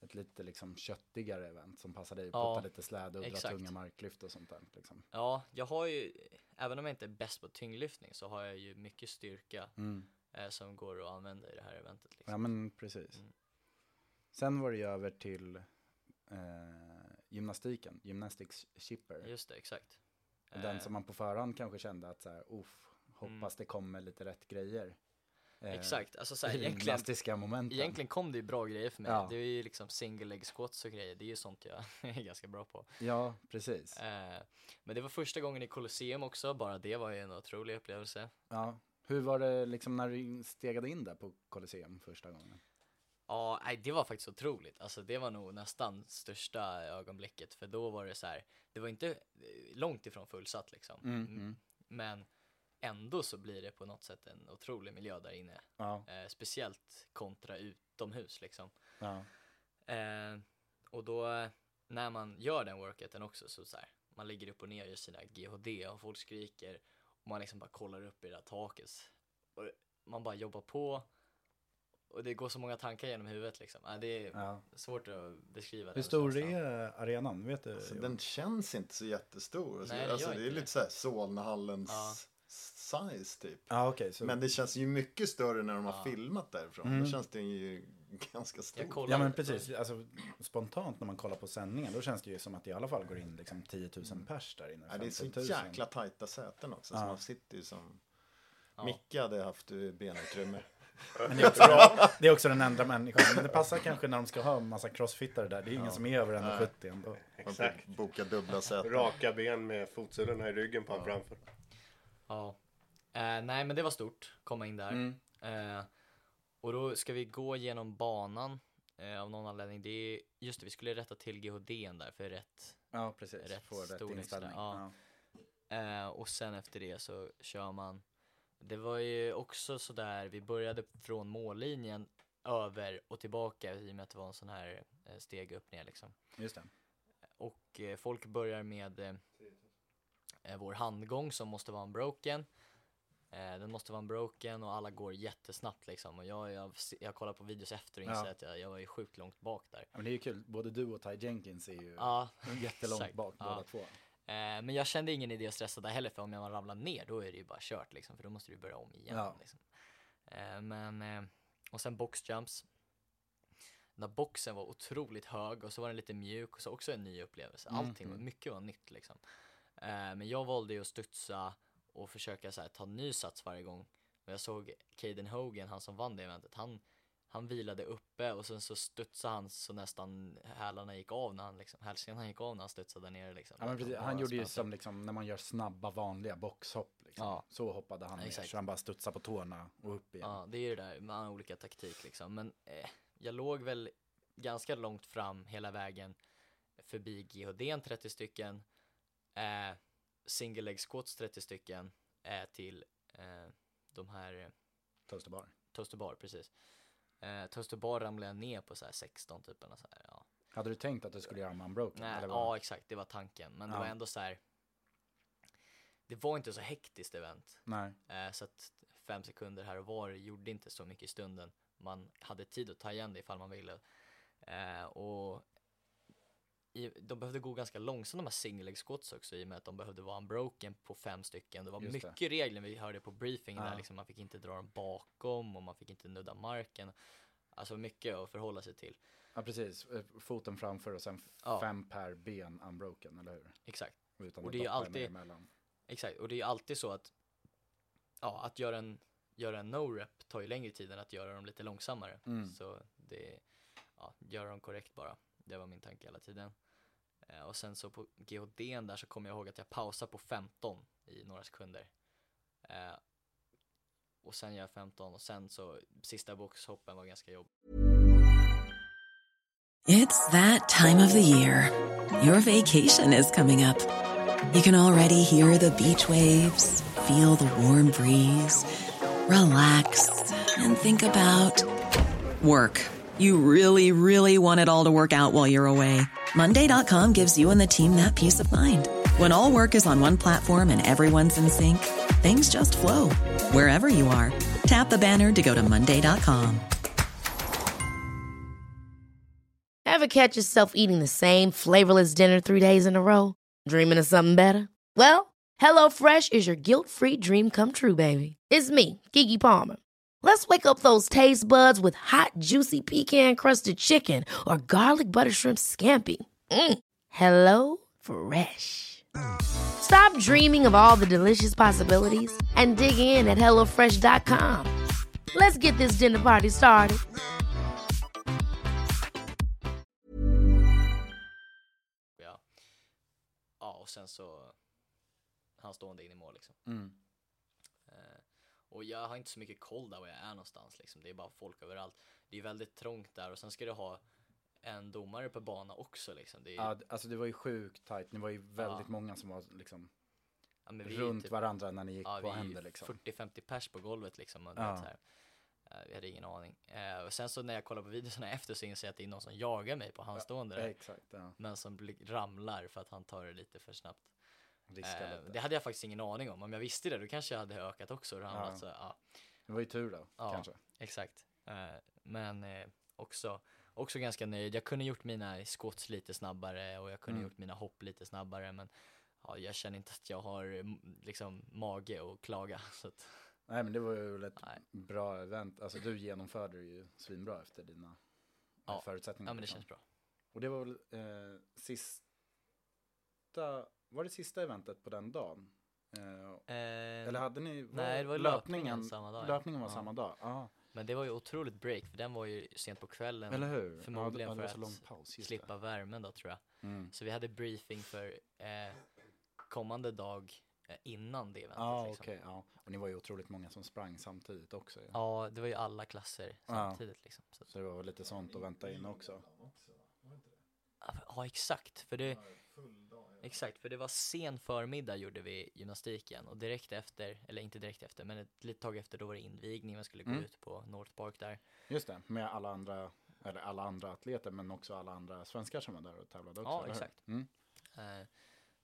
ett lite liksom köttigare event som passade i. Ja, Putta lite släde och dra tunga marklyft och sånt där. Liksom. ja, jag har ju, även om jag inte är bäst på tyngdlyftning så har jag ju mycket styrka Mm. eh, som går att använda i det här eventet liksom. Ja men precis. Mm. Sen var det ju över till eh, gymnastiken, gymnastics chipper. Just det, exakt. Den Eh, som man på förhand kanske kände att så här, uff, hoppas Mm. det kommer lite rätt grejer. Eh, Exakt, alltså så här, i de egentligen, momenten. egentligen kom det ju bra grejer för mig. Ja. Det är ju liksom single leg squats och grejer, det är ju sånt jag är ganska bra på. Ja, precis. Eh, men det var första gången i Colosseum också, bara det var ju en otrolig upplevelse. Ja. Hur var det liksom när du stegade in där på Colosseum första gången? Ja, nej, det var faktiskt otroligt. Alltså det var nog nästan största ögonblicket, för då var det så här, det var inte eh, långt ifrån fullsatt liksom. Mm. mm. Men ändå så blir det på något sätt en otrolig miljö där inne. Ja, Eh, speciellt kontra utomhus liksom. ja, Eh, och då när man gör den workouten också så, så här, man ligger upp och ner i sina GHD och folk skriker och man liksom bara kollar upp i det där taket. Och man bara jobbar på och det går så många tankar genom huvudet liksom. Ja, det är Ja. svårt att beskriva Hur stor är arenan? Vet du? Alltså, den känns inte så jättestor. Alltså, Nej, alltså, gör det är inte lite det. såhär Solnahallens Ja. Size typ. Ja, okej. så... Men det känns ju mycket större när de har Ja. filmat därifrån. Mm. Då känns den ju ganska stor. Jag kollar Ja men precis, alltså, spontant när man kollar på sändningen då känns det ju som att det i alla fall går in liksom 10 000 pers där inne. Ja, det är så 15 000. jäkla tajta säten också. Så Ja. man sitter ju som... Ja. Micke hade haft eh, benutrymme. Men det är, också, det är också den enda människan. Men det passar kanske när de ska ha en massa crossfittare där. Det är ingen som är över 1,70 ändå. Exakt. boka dubbla säten. Raka ben med fotsulorna i ryggen på honom framför. Ja. Eh, nej men det var stort, komma in där. Mm. Eh, och då ska vi gå genom banan eh, av någon anledning. Det är, just det, vi skulle rätta till GHDn där för rätt. Ja precis, Rätt få rätt storlek inställning. ja. Ja. Eh, och sen efter det så kör man. Det var ju också sådär, vi började från mållinjen över och tillbaka i och med att det var en sån här eh, steg upp ner liksom. Just det. Och eh, folk börjar med eh, vår handgång som måste vara en broken. Eh, den måste vara en broken och alla går jättesnabbt liksom. Och jag, jag, jag kollar på videos efter och inser Ja. att jag, jag var ju sjukt långt bak där. Ja, men det är ju kul, både du och Ty Jenkins är ju Ja, jättelångt bak Ja. båda två. Eh, men jag kände ingen idé att stressa där heller för om jag ramlar ner då är det ju bara kört liksom. För då måste du börja om igen. Ja. Liksom. Eh, men, eh, och sen boxjumps. Där boxen var otroligt hög och så var den lite mjuk och så också en ny upplevelse. Allting, mm. mycket var nytt liksom. Eh, men jag valde ju att studsa och försöka så här, ta ny sats varje gång. Och jag såg Caden Hogan, han som vann det eventet, han, han vilade uppe och sen så studsade han så nästan hälarna gick av när han liksom, hälsenan gick av när han studsade nere liksom. Ja, men precis, han gjorde ju som liksom, när man gör snabba vanliga boxhopp. Liksom. Ja. Så hoppade han ner, Exakt. så han bara studsade på tårna och upp igen. Ja, det är ju det där med olika taktik liksom. Men eh, jag låg väl ganska långt fram hela vägen förbi GHDn 30 stycken, eh, single leg squats 30 stycken eh, till eh, de här eh, Toaster bar. toaster bar, precis. Eh, toaster bar ramlade jag ner på så här 16 typ eller så här, ja. Hade du tänkt att du skulle göra en unbroken? Nej, eller ja exakt, det var tanken. Men det Ja. var ändå så här. Det var inte så hektiskt event. Nej. Eh, så att fem sekunder här och var gjorde inte så mycket i stunden. Man hade tid att ta igen det ifall man ville. Eh, och i, de behövde gå ganska långsamt de här single leg squats också i och med att de behövde vara unbroken på fem stycken. Det var Just det. mycket regler vi hörde på briefingen Ja. där liksom man fick inte dra dem bakom och man fick inte nudda marken. Alltså mycket att förhålla sig till. Ja, precis. Eh, Foten framför och sen Ja. fem per ben unbroken, eller hur? Exakt. Utan Och det är ju alltid-. Exakt, och det är ju alltid så att ja, att göra en, göra en no-rep tar ju längre tid än att göra dem lite långsammare. Mm. Så det, ja, göra dem korrekt bara. Det var min tanke hela tiden. Eh, och sen så på GHDn där så kommer jag ihåg att jag pausar på 15 i några sekunder. Eh, och sen gör jag 15 och sen så sista boxhoppen var ganska jobbig. It's that time of the year. Your vacation is coming up. You can already hear the beach waves, feel the warm breeze, relax, and think about work. You really, really want it all to work out while you're away. Monday.com gives you and the team that peace of mind. When all work is on one platform and everyone's in sync, things just flow wherever you are. Tap the banner to go to Monday.com. Ever catch yourself eating the same flavorless dinner three days in a row? Dreaming of something better? Well, HelloFresh is your guilt free dream come true, baby. It's me, Gigi Palmer. Let's wake up those taste buds with hot, juicy pecan crusted chicken or garlic butter shrimp scampi. Mm. Hello Fresh. Stop dreaming of all the delicious possibilities and dig in at HelloFresh.com. Let's get this dinner party started. Ja, ja och sen så han stående in i mål liksom. Mm. Och jag har inte så mycket koll där var jag är någonstans liksom. Det är bara folk överallt. Det är väldigt trångt där och sen ska du ha en domare per bana också liksom. Det är, Ja, alltså det var ju sjukt tajt. Ni var ju väldigt Ja. många som var liksom ja, runt typ- varandra när ni gick ja, på händer liksom. 40-50 pers på golvet liksom. Och Ja. här. Vi hade ingen aning. Eh, och sen så när jag kollar på videorna efter så inser jag att det är någon som jagar mig på handstående. där, Exakt, ja. Men som ramlar för att han tar det lite för snabbt. Eh, det hade jag faktiskt ingen aning om. Om jag visste det då kanske jag hade ökat också ramlat. Ja. Så, ja. Det var ju tur då, Ja. kanske. Exakt. Eh, Men eh, också, också ganska nöjd. Jag kunde gjort mina squats lite snabbare och jag kunde Mm. gjort mina hopp lite snabbare men ja, jag känner inte att jag har mm, liksom mage att klaga. Så att, Nej men det var ju ett Nej. bra event. Alltså du genomförde det ju svinbra efter dina Ja. förutsättningar. ja men det liksom. känns bra. Och det var väl eh, sista, var det sista eventet på den dagen? Eh, Eh, eller hade ni, var nej, det var löpningen samma dag, ja. Löpningen var Ja. samma dag, ja. Men det var ju otroligt break för den var ju sent på kvällen. Eller hur? Förmodligen ja, det, ja, det för var att paus, slippa värmen då tror jag. det. Mm. Så vi hade briefing för eh, kommande dag eh, innan det eventet. Ja, liksom. okej, ja. Och ni var ju otroligt många som sprang samtidigt också. ju. Ja, det var ju alla klasser Ja. samtidigt liksom. Så, Så det var lite sånt att vänta in också. ja, exakt. För det, exakt, för det var sen förmiddag gjorde vi gymnastiken och direkt efter, eller inte direkt efter, men ett litet tag efter då var det invigning, man skulle gå Mm. ut på North Park där. Just det, med alla andra, eller alla andra atleter men också alla andra svenskar som var där och tävlade också. Ja, exakt. Mm. Eh,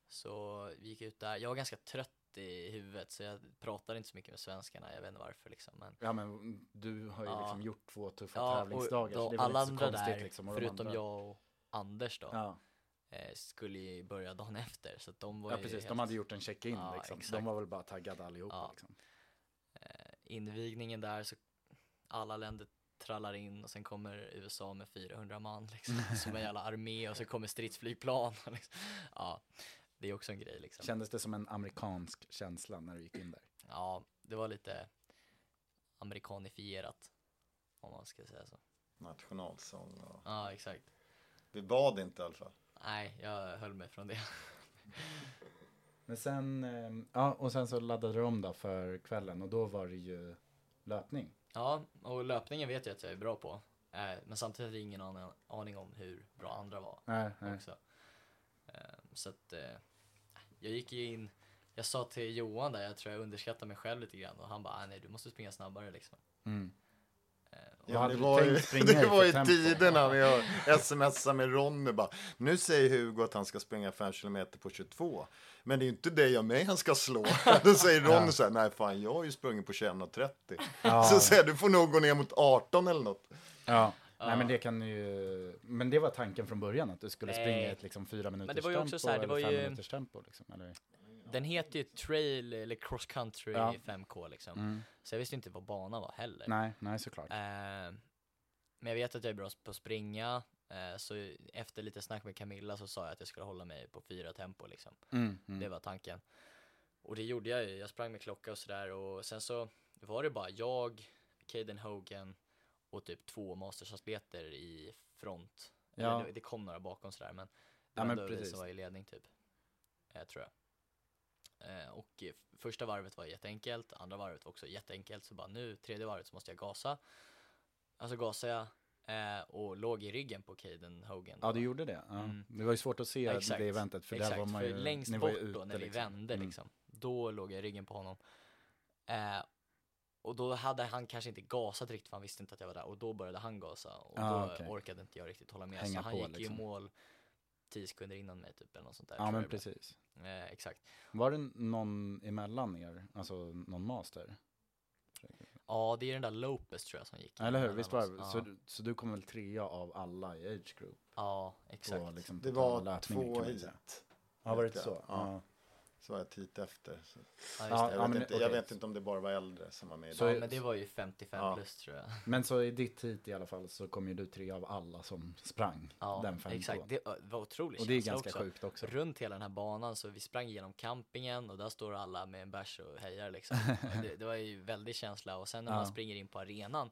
så vi gick ut där, jag var ganska trött i huvudet så jag pratade inte så mycket med svenskarna, jag vet inte varför liksom. Men Ja men du har ju Ja. liksom gjort två tuffa Ja, tävlingsdagar och så det då, väl alla andra där, liksom. förutom andra- jag och Anders då, Ja, skulle ju börja dagen efter. Så att de var ja precis, helt, de hade gjort en check-in Ja, liksom. De var väl bara taggade allihopa Ja. liksom. eh, invigningen där, så alla länder trallar in och sen kommer USA med 400 man liksom, som en jävla armé och så kommer stridsflygplan. Liksom. Ja, det är också en grej liksom. Kändes det som en amerikansk känsla när du gick in där? Ja, det var lite amerikanifierat, om man ska säga så. Nationalsång och... Ja, exakt. Vi bad inte i alla fall. Nej, jag höll mig från det. Men sen, eh, ja och sen så laddade du om då för kvällen och då var det ju löpning. Ja, och löpningen vet jag att jag är bra på. Eh, men samtidigt hade jag ingen aning, aning om hur bra andra var Nej, nej. också. Eh, så att eh, jag gick ju in, jag sa till Johan där, jag tror jag underskattade mig själv lite grann och han bara, "Ah, nej du måste springa snabbare liksom. Mm. Hade det var ju, det var ju tiderna när jag smsade med Ronny bara. Nu säger Hugo att han ska springa 5 km på 22. Men det är ju inte dig och mig han ska slå. Då säger Ronny så här, nej fan jag har ju sprungit på 21.30. Ja. Så säger du får nog gå ner mot 18 eller något. Ja. Ja. Nej men det kan ju, men det var tanken från början att du skulle Nej. springa ett liksom fyra minuters det var ju också tempo så här, det eller var fem ju- minuters tempo liksom, eller? Den heter ju trail eller cross country Ja. 5K liksom. Mm. Så jag visste inte vad banan var heller. Nej, nej såklart. Eh, men jag vet att jag är bra på att springa. Eh, så efter lite snack med Camilla så sa jag att jag skulle hålla mig på fyra tempo liksom. Mm, mm. Det var tanken. Och det gjorde jag ju. Jag sprang med klocka och sådär och sen så var det bara jag, Caden Hogan och typ två mastersatleter i front. Ja. Eller det, kom några bakom sådär men det Ja, var men ändå vi som var i ledning typ. Eh, tror jag. Eh, och första varvet var jätteenkelt, andra varvet var också jätteenkelt så bara nu, tredje varvet så måste jag gasa. Alltså gasade jag eh, och låg i ryggen på Caden Hogan. Ja, då. du gjorde det. Ja. Mm. Det var ju svårt att se Ja, exakt. det eventet för Exakt, där var man för ju, längst ni var bort då när vi liksom. vände Mm. liksom, då låg jag i ryggen på honom. Eh, och då hade han kanske inte gasat riktigt för han visste inte att jag var där och då började han gasa och Ah, då okej. orkade inte jag riktigt hålla med. Hänga så han på, gick liksom. i mål 10 sekunder innan mig typ eller något sånt där. Ja men precis. Eh, exakt. Var det någon emellan er, alltså någon master? Ja det är den där Lopez tror jag som gick. Eller hur, visst var det? Ja, Så, du- så du kom väl trea av alla i age group? ja exakt. Liksom, Det var två man säga. hit. Ja, var det jag. så? Ja. Ja. Så var jag hit efter. Så. Ja, Ja. Jag, vet men- inte, jag okej. vet inte om det bara var äldre som var med. Så- ja men det var ju 55 Ja. plus tror jag. Men så i ditt hit i alla fall så kom ju du tre av alla som sprang Ja den 5 exakt. Det var otroligt Och det är ganska också. sjukt också. runt hela den här banan så vi sprang igenom campingen och där står alla med en bärs och hejar liksom. Och det, det var ju väldigt känsla och sen när Ja. man springer in på arenan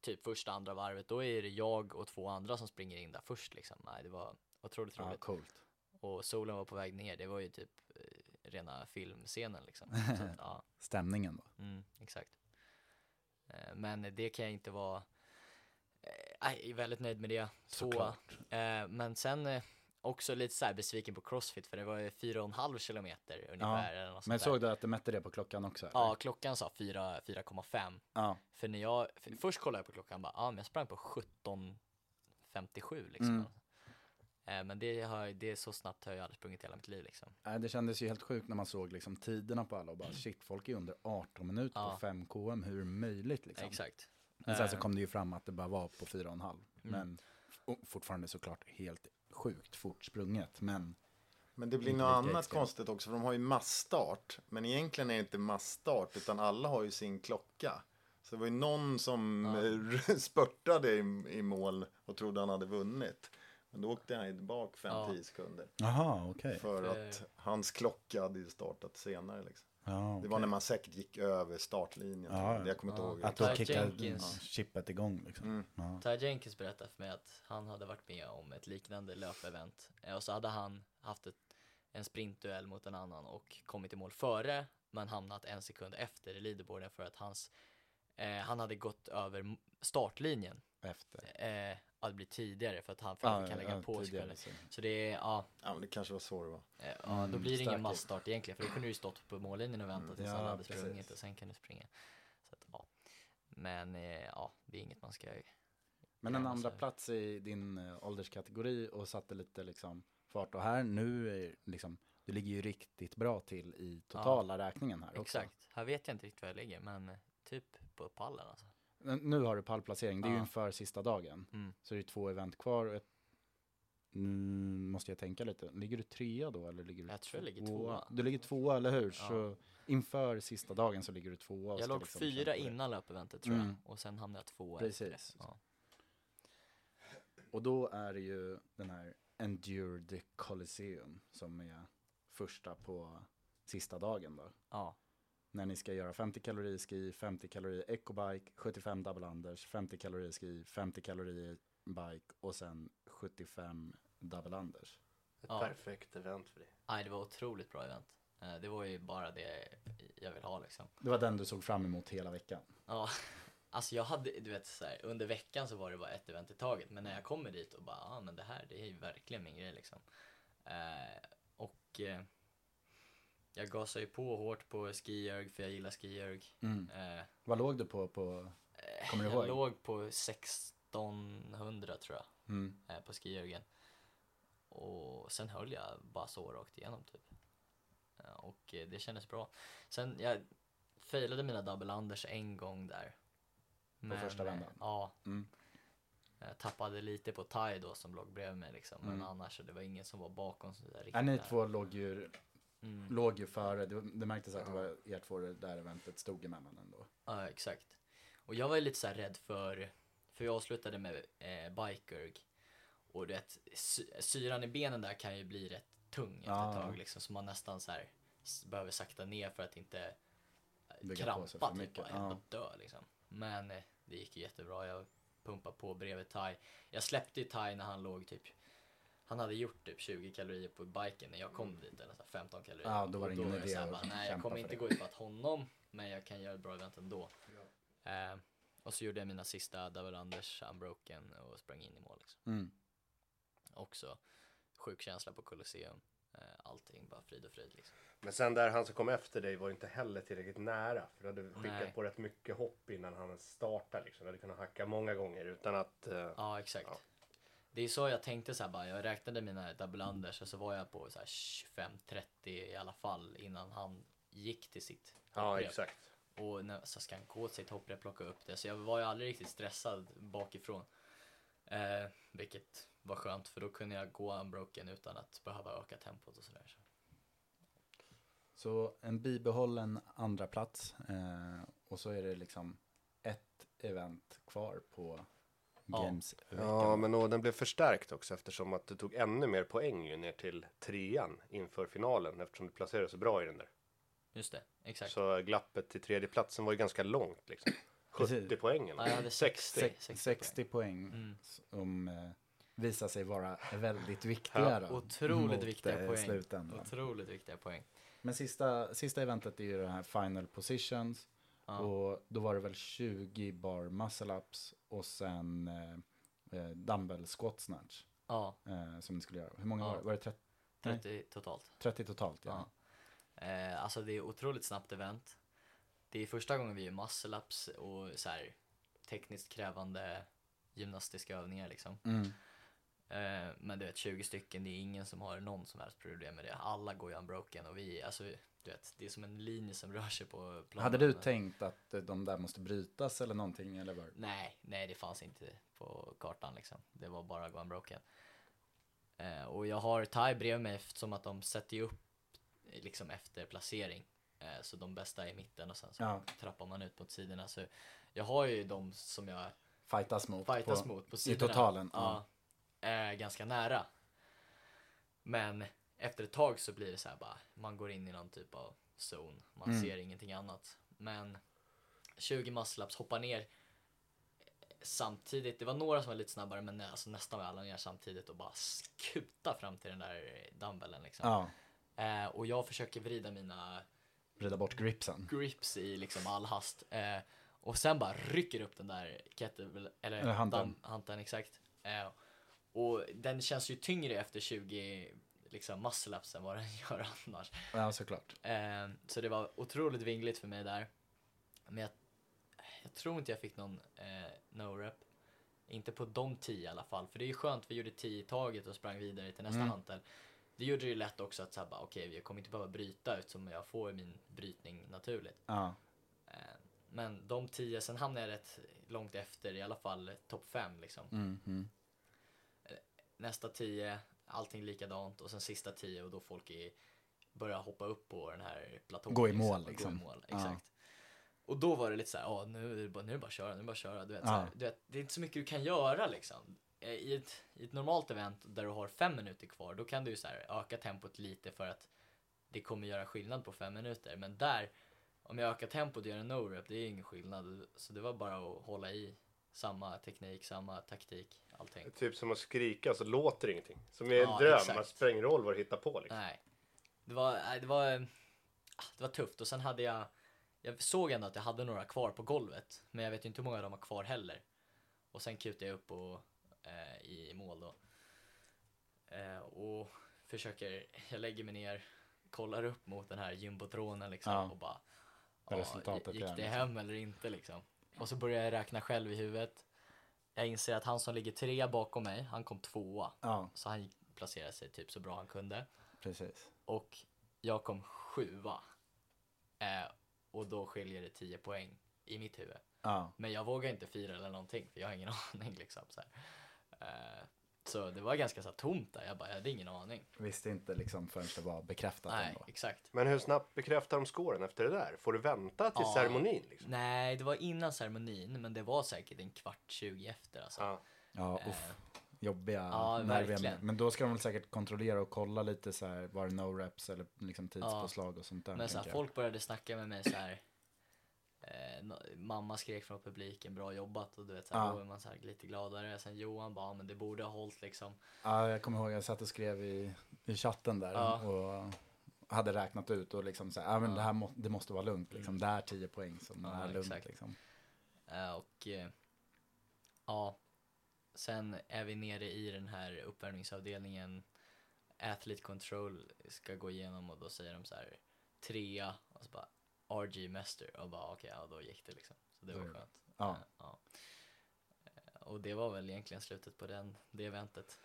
typ första andra varvet då är det jag och två andra som springer in där först liksom. Nej det var otroligt Ja, roligt. coolt. Och solen var på väg ner, det var ju typ rena filmscenen liksom. Så att, ja, Stämningen då. mm, exakt. Eh, men det kan jag inte vara, eh, jag är väldigt nöjd med det. Så. Eh, men sen också lite så besviken på Crossfit för det var ju fyra och en halv kilometer ungefär. Något Men såg du att du mätte det på klockan också? eller? Ja, klockan sa 4 4,5. ja. För när jag, för först kollade jag på klockan bara, ja men jag sprang på 17.57 liksom. Mm. Eh, men det, har, det är så snabbt har jag aldrig sprungit i hela mitt liv liksom. Nej, det kändes ju helt sjukt när man såg liksom tiderna på alla och bara shit, folk är under 18 minuter Ja. på 5 km, hur är det möjligt liksom? Exakt. Men sen så Eh. kom det ju fram att det bara var på fyra och en halv. Mm. Men fortfarande såklart helt sjukt fort sprunget. Men Men det blir något annat extremt. konstigt också, för de har ju massstart. Men egentligen är det inte massstart, utan alla har ju sin klocka. Så det var ju någon som eh, spurtade i, i mål och trodde han hade vunnit. Men då åkte han bak 5-10 Ja. sekunder. Jaha, okej. För För- att hans klocka hade ju startat senare. Liksom. Ja, Det var när man säkert gick över startlinjen. Ja, ja. Jag kommer inte Ja. ihåg. Att då kickade Jenkins. chippet igång liksom. Mm. Ja. Ty Jenkins berättade för mig att han hade varit med om ett liknande löpevent Eh, och så hade han haft ett, en sprintduell mot en annan och kommit i mål före men hamnat en sekund efter i leaderboarden för att hans, eh, han hade gått över startlinjen. Efter. Eh, att det blir tidigare för att han, för att han kan lägga på tidigare, sekunder. så. Så det är, ja, Ja, men det kanske var så det var. eh, ja då blir det ingen massstart egentligen för då kunde du ju stått på mållinjen och väntat tills Ja, alla hade precis. sprungit och sen kan du springa. Så att, ja. Men eh, ja, det är inget man ska Men en andra plats i din eh, ålderskategori och satte lite liksom fart. Och här nu är liksom, du ligger ju riktigt bra till i totala räkningen här också. Exakt. Här vet jag inte riktigt var jag ligger, men typ på pallen alltså. Nu har du pallplacering, det är ju inför sista dagen. Mm. Så det är två event kvar. och ett- Nu måste jag tänka lite. Ligger du trea då eller ligger du Jag tror jag ligger tvåa. Du ligger tvåa, eller hur? Ja. Så inför sista dagen så ligger du tvåa. Jag låg liksom fyra innan löpeventet tror jag, Mm. och sen hamnade jag tvåa. Precis. Ja. Och då är det ju den här Endure the Coliseum som är första på sista dagen då. ja, När ni ska göra 50 kalorier ski, 50 kalorier ecobike, 75 double unders, 50 kalorier ski, 50 kalorier bike och sen 75 double unders. Ett Ja. perfekt event för dig. Nej, det var otroligt bra event. Eh, Det var ju bara det jag vill ha liksom. Det var den du såg fram emot hela veckan. Ja, alltså jag hade, du vet så här, under veckan så var det bara ett event i taget. Men när jag kommer dit och bara, ja ah, men det här, det är ju verkligen min grej liksom. Eh, och eh, jag gasar ju på hårt på skijörg för jag gillar skijörg. Mm. Eh, Vad låg du på? på... eh, Kommer du jag ihåg? låg på 1600 tror jag, Mm. eh, på skijörgen. Och sen höll jag bara så rakt igenom typ. Eh, och eh, det kändes bra. Sen, jag failade mina double unders en gång där. första eh, vändan? Ja. Mm. Jag tappade lite på Tai då som låg bredvid mig liksom. Men Mm. annars så det var ingen som var bakom så där riktigt. Ja, ni två låg ju, Mm. låg ju före. Det, det märktes att det var er två det där eventet stod emellan ändå. Ja, exakt. Och jag var ju lite så här rädd för, för jag avslutade med eh, bikerg. Och du vet, sy syran i benen där kan ju bli rätt tung efter Ja. ett tag liksom. Så man nästan så här behöver sakta ner för att inte eh, Bygga sig krampa typ mycket, ja. ja. dö liksom. Men eh, det gick ju jättebra. Jag pumpade på bredvid Tai. Jag släppte ju Tai när han låg typ han hade gjort typ 20 kalorier på biken när jag kom dit, eller så här 15 kalorier. Ja, då var det ingen idé att bara, Nej, jag kommer inte det." gå ifatt honom, men jag kan göra ett bra event ändå. Eh, och så gjorde jag mina sista double unders unbroken och sprang in i mål. Liksom. Mm. Också sjuk känsla på Colosseum. Eh, allting bara frid och fröjd liksom. Men sen där han som kom efter dig var inte heller tillräckligt nära. För du hade skickat Nej. på rätt mycket hopp innan han startade. Liksom. Du hade kunnat hacka många gånger utan att... eh, Ja, exakt. Ja. Det är så jag tänkte så här bara, jag räknade mina double unders och så var jag på så här 25-30 i alla fall innan han gick till sitt ja, hopprep. exakt. Och när, så ska han gå till sitt hopprep plocka upp det. Så jag var ju aldrig riktigt stressad bakifrån. Eh, vilket var skönt för då kunde jag gå unbroken utan att behöva öka tempot och sådär. Så en bibehållen andra plats eh, och så är det liksom ett event kvar på Ja. Games-veckan. Ja, men och den blev förstärkt också eftersom att du tog ännu mer poäng ju ner till trean inför finalen eftersom du placerade så bra i den där. Just det, exakt. Så glappet till tredje platsen var ju ganska långt liksom. 70 Precis. poängen. Ja, jag hade 60. 60. 60, poäng Mm. som eh, visar sig vara väldigt viktiga då, Otroligt viktiga eh, poäng. slutändan. Otroligt viktiga poäng. Men sista, sista eventet är ju det här final positions. Ja. Och då var det väl 20 bar muscle ups och sen eh, eh, dumbbell squat snatch Ja, eh, som ni skulle göra. Hur många var det? Var det 30, Nej. 30 totalt. 30 totalt? Ja. Eh, alltså det är otroligt snabbt event. Det är första gången vi gör muscle ups och så här tekniskt krävande gymnastiska övningar liksom. Mm. Eh, men du vet 20 stycken, det är ingen som har någon som helst problem med det. Alla går ju unbroken och vi, alltså du vet, det är som en linje som rör sig på planen. Hade du tänkt att eh, de där måste brytas eller någonting? Eller var? Nej, nej det fanns inte på kartan liksom. Det var bara gå unbroken. Eh, och jag har Thai bredvid mig eftersom att de sätter ju upp eh, liksom efter placering. Eh, så de bästa är i mitten och sen så Ja. trappar man ut mot sidorna. Så jag har ju de som jag Fightas mot? fightas på, mot på I sidorna. totalen? Ja. Är ganska nära. Men efter ett tag så blir det så här bara, man går in i någon typ av zon. Man Mm. ser ingenting annat. Men 20 muscle-ups, hoppar ner samtidigt. Det var några som var lite snabbare men alltså nästan alla ner samtidigt och bara skuta fram till den där dumbbellen liksom. Ja, Eh, och jag försöker vrida mina vrida bort gripsen. grips i liksom all hast. Eh, och sen bara rycker upp den där kettlebell, eller Eller hanteln. dam- hanteln exakt. Eh, och den känns ju tyngre efter 20 liksom muscle-ups än vad den gör annars. Ja, såklart. Eh, så det var otroligt vingligt för mig där. Men jag, jag tror inte jag fick någon eh, no-rep. Inte på de 10 i alla fall. För det är ju skönt, vi gjorde 10 i taget och sprang vidare till nästa Mm. hantel. Det gjorde det ju lätt också att säga okej, jag kommer inte behöva bryta eftersom jag får min brytning naturligt. Ja, Eh, Men de 10, sen hamnade jag rätt långt efter, i alla fall topp 5 liksom. mm, mm. Nästa 10, allting likadant och sen sista 10 och då folk är, börjar hoppa upp på den här platån. Gå i mål, och liksom. Gå i mål, Ja. exakt. Och då var det lite så här, ja nu är det bara, nu är det bara att köra, nu är det bara att köra. Du vet, Ja. så här, du vet, det är inte så mycket du kan göra liksom. Eh, I ett, I ett normalt event där du har fem minuter kvar, då kan du så här öka tempot lite för att det kommer göra skillnad på fem minuter. Men där, om jag ökar tempot och gör en no-rep, det är ingen skillnad. Så det var bara att hålla i samma teknik, samma taktik, allting. Typ som att skrika så låter det ingenting. Som i en Ja, dröm, exakt. man spelar ingen roll vad du hittar på liksom. Nej. Det var, nej, det var, eh, ah, det var tufft och sen hade jag, jag såg ändå att jag hade några kvar på golvet. Men jag vet ju inte hur många de har kvar heller. Och sen kutade jag upp och, eh, i mål då. Eh, och försöker, jag lägger mig ner, kollar upp mot den här jumbotronen liksom Ja. och bara ja, resultatet gick är, det liksom. hem eller inte liksom. Och så börjar jag räkna själv i huvudet. Jag inser att han som ligger tre bakom mig, han kom tvåa. Ja, Så han placerade sig typ så bra han kunde. precis. Och jag kom sjua. Eh, och då skiljer det 10 poäng i mitt huvud. Ja, Men jag vågar inte fira eller någonting för jag har ingen aning liksom. Så. Eh, så det var ganska så här, tomt där. Jag bara, jag hade ingen aning. visste inte liksom förrän det var bekräftat Nej, ändå. exakt. Men hur snabbt bekräftar de scoren efter det där? Får du vänta till Ja. ceremonin liksom? Nej, det var innan ceremonin, men det var säkert en kvart, 20 efter alltså. Ja. Ja, Eh, uff. Jobbiga, ja, nerviga. verkligen. Men då ska de väl säkert kontrollera och kolla lite så här, var det no reps eller liksom tidspåslag och sånt där. Men så här, tänker jag. folk började snacka med mig så här. Eh, mamma skrek från publiken, bra jobbat och du vet så här, Ja. då är man så här lite gladare. Sen Johan bara, "Ja, men det borde ha hållit liksom. Ja, jag kommer ihåg, jag satt och skrev i, i chatten där Ja. och hade räknat ut och liksom så här, ja men Ja. det här må, det måste vara lugnt liksom. Det är 10 poäng så det är lugnt exakt. liksom. Eh, och eh, ja, sen är vi nere i den här uppvärmningsavdelningen. Athlete control ska gå igenom och då säger de så här trea och så bara RG Master och bara okej, ja då gick det liksom. Så det var Mm. skönt. Ja. Eh, ja. Eh, Och det var väl egentligen slutet på den, det eventet.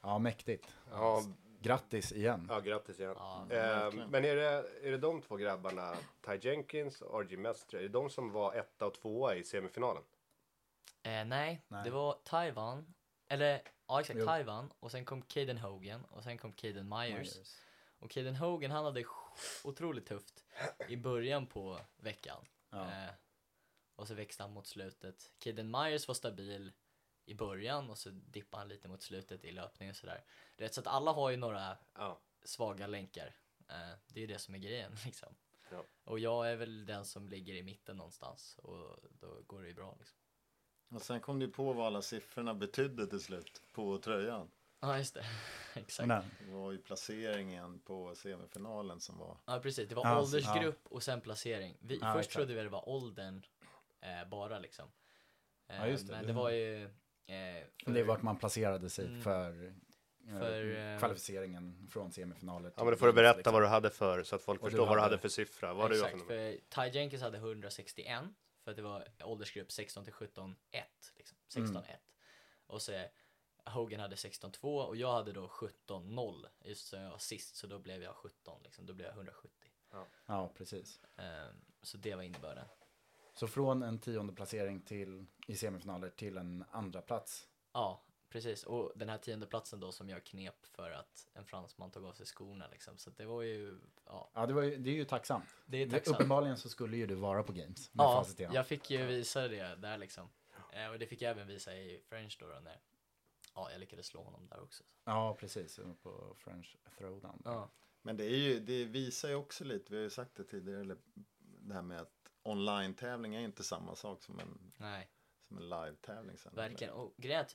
Ja, mäktigt. Ja, Grattis igen. ja, grattis igen. Ja, Eh, men är det, är det de två grabbarna, Ty Jenkins och RG Mestre, är det de som var etta och tvåa i semifinalen? Eh, nej, Nej. det var Taiwan. Eller ja exakt, Jo. Taiwan. Och sen kom Caden Hogan och sen kom Caden Myers. Och Caden Hogan han hade otroligt tufft i början på veckan. Ja. Eh, och så växte han mot slutet. Caden Myers var stabil i början och så dippade han lite mot slutet i löpning och sådär. Är så att alla har ju några Ja. svaga länkar. Eh, det är ju det som är grejen liksom. Ja. Och jag är väl den som ligger i mitten någonstans och då går det ju bra liksom. Och sen kom du på vad alla siffrorna betydde till slut på tröjan. Ja just det, exakt. Nej. Det var ju placeringen på semifinalen som var. Ja precis, det var Ja, åldersgrupp och sen placering. Vi, Ja, först exakt. trodde vi det var åldern eh, bara liksom. Eh, Ja, just det. Men Det- var ju... Eh, för, Det är vart man placerade sig Mm. för, eh, För, eh, kvalificeringen från semifinaler. Ja men då får du berätta liksom. vad du hade för, så att folk Och du förstår vad du hade- för siffra. Vad hade du för Exakt, Ty Jenkins hade 161 för att det var åldersgrupp 16 till 17 1 liksom. 16 1. Och så Hogan hade 16-2 och jag hade då 17-0. Just så jag var sist så då blev jag 17 liksom, då blev jag 170. Ja, precis. Ehm, så det var innebörden. Så från en tionde placering till, i semifinaler till en andra plats. Ja, precis. Och den här tionde platsen då som jag knep för att en fransman tog av sig skorna liksom. Så det var ju, ja. Ja, det, var ju, det är ju tacksamt. Det är tacksamt. Uppenbarligen så skulle ju du vara på Games med Ja, jag fick ju visa det där liksom. Eh, och det fick jag även visa i French då, då när ja, jag lyckades slå honom där också. Ja, precis. På French Throwdown. Ja, Men det, är ju, det visar ju också lite, vi har ju sagt det tidigare, eller det här med att online-tävling är inte samma sak som en, nej, som en live-tävling sen. verkligen. Och grejen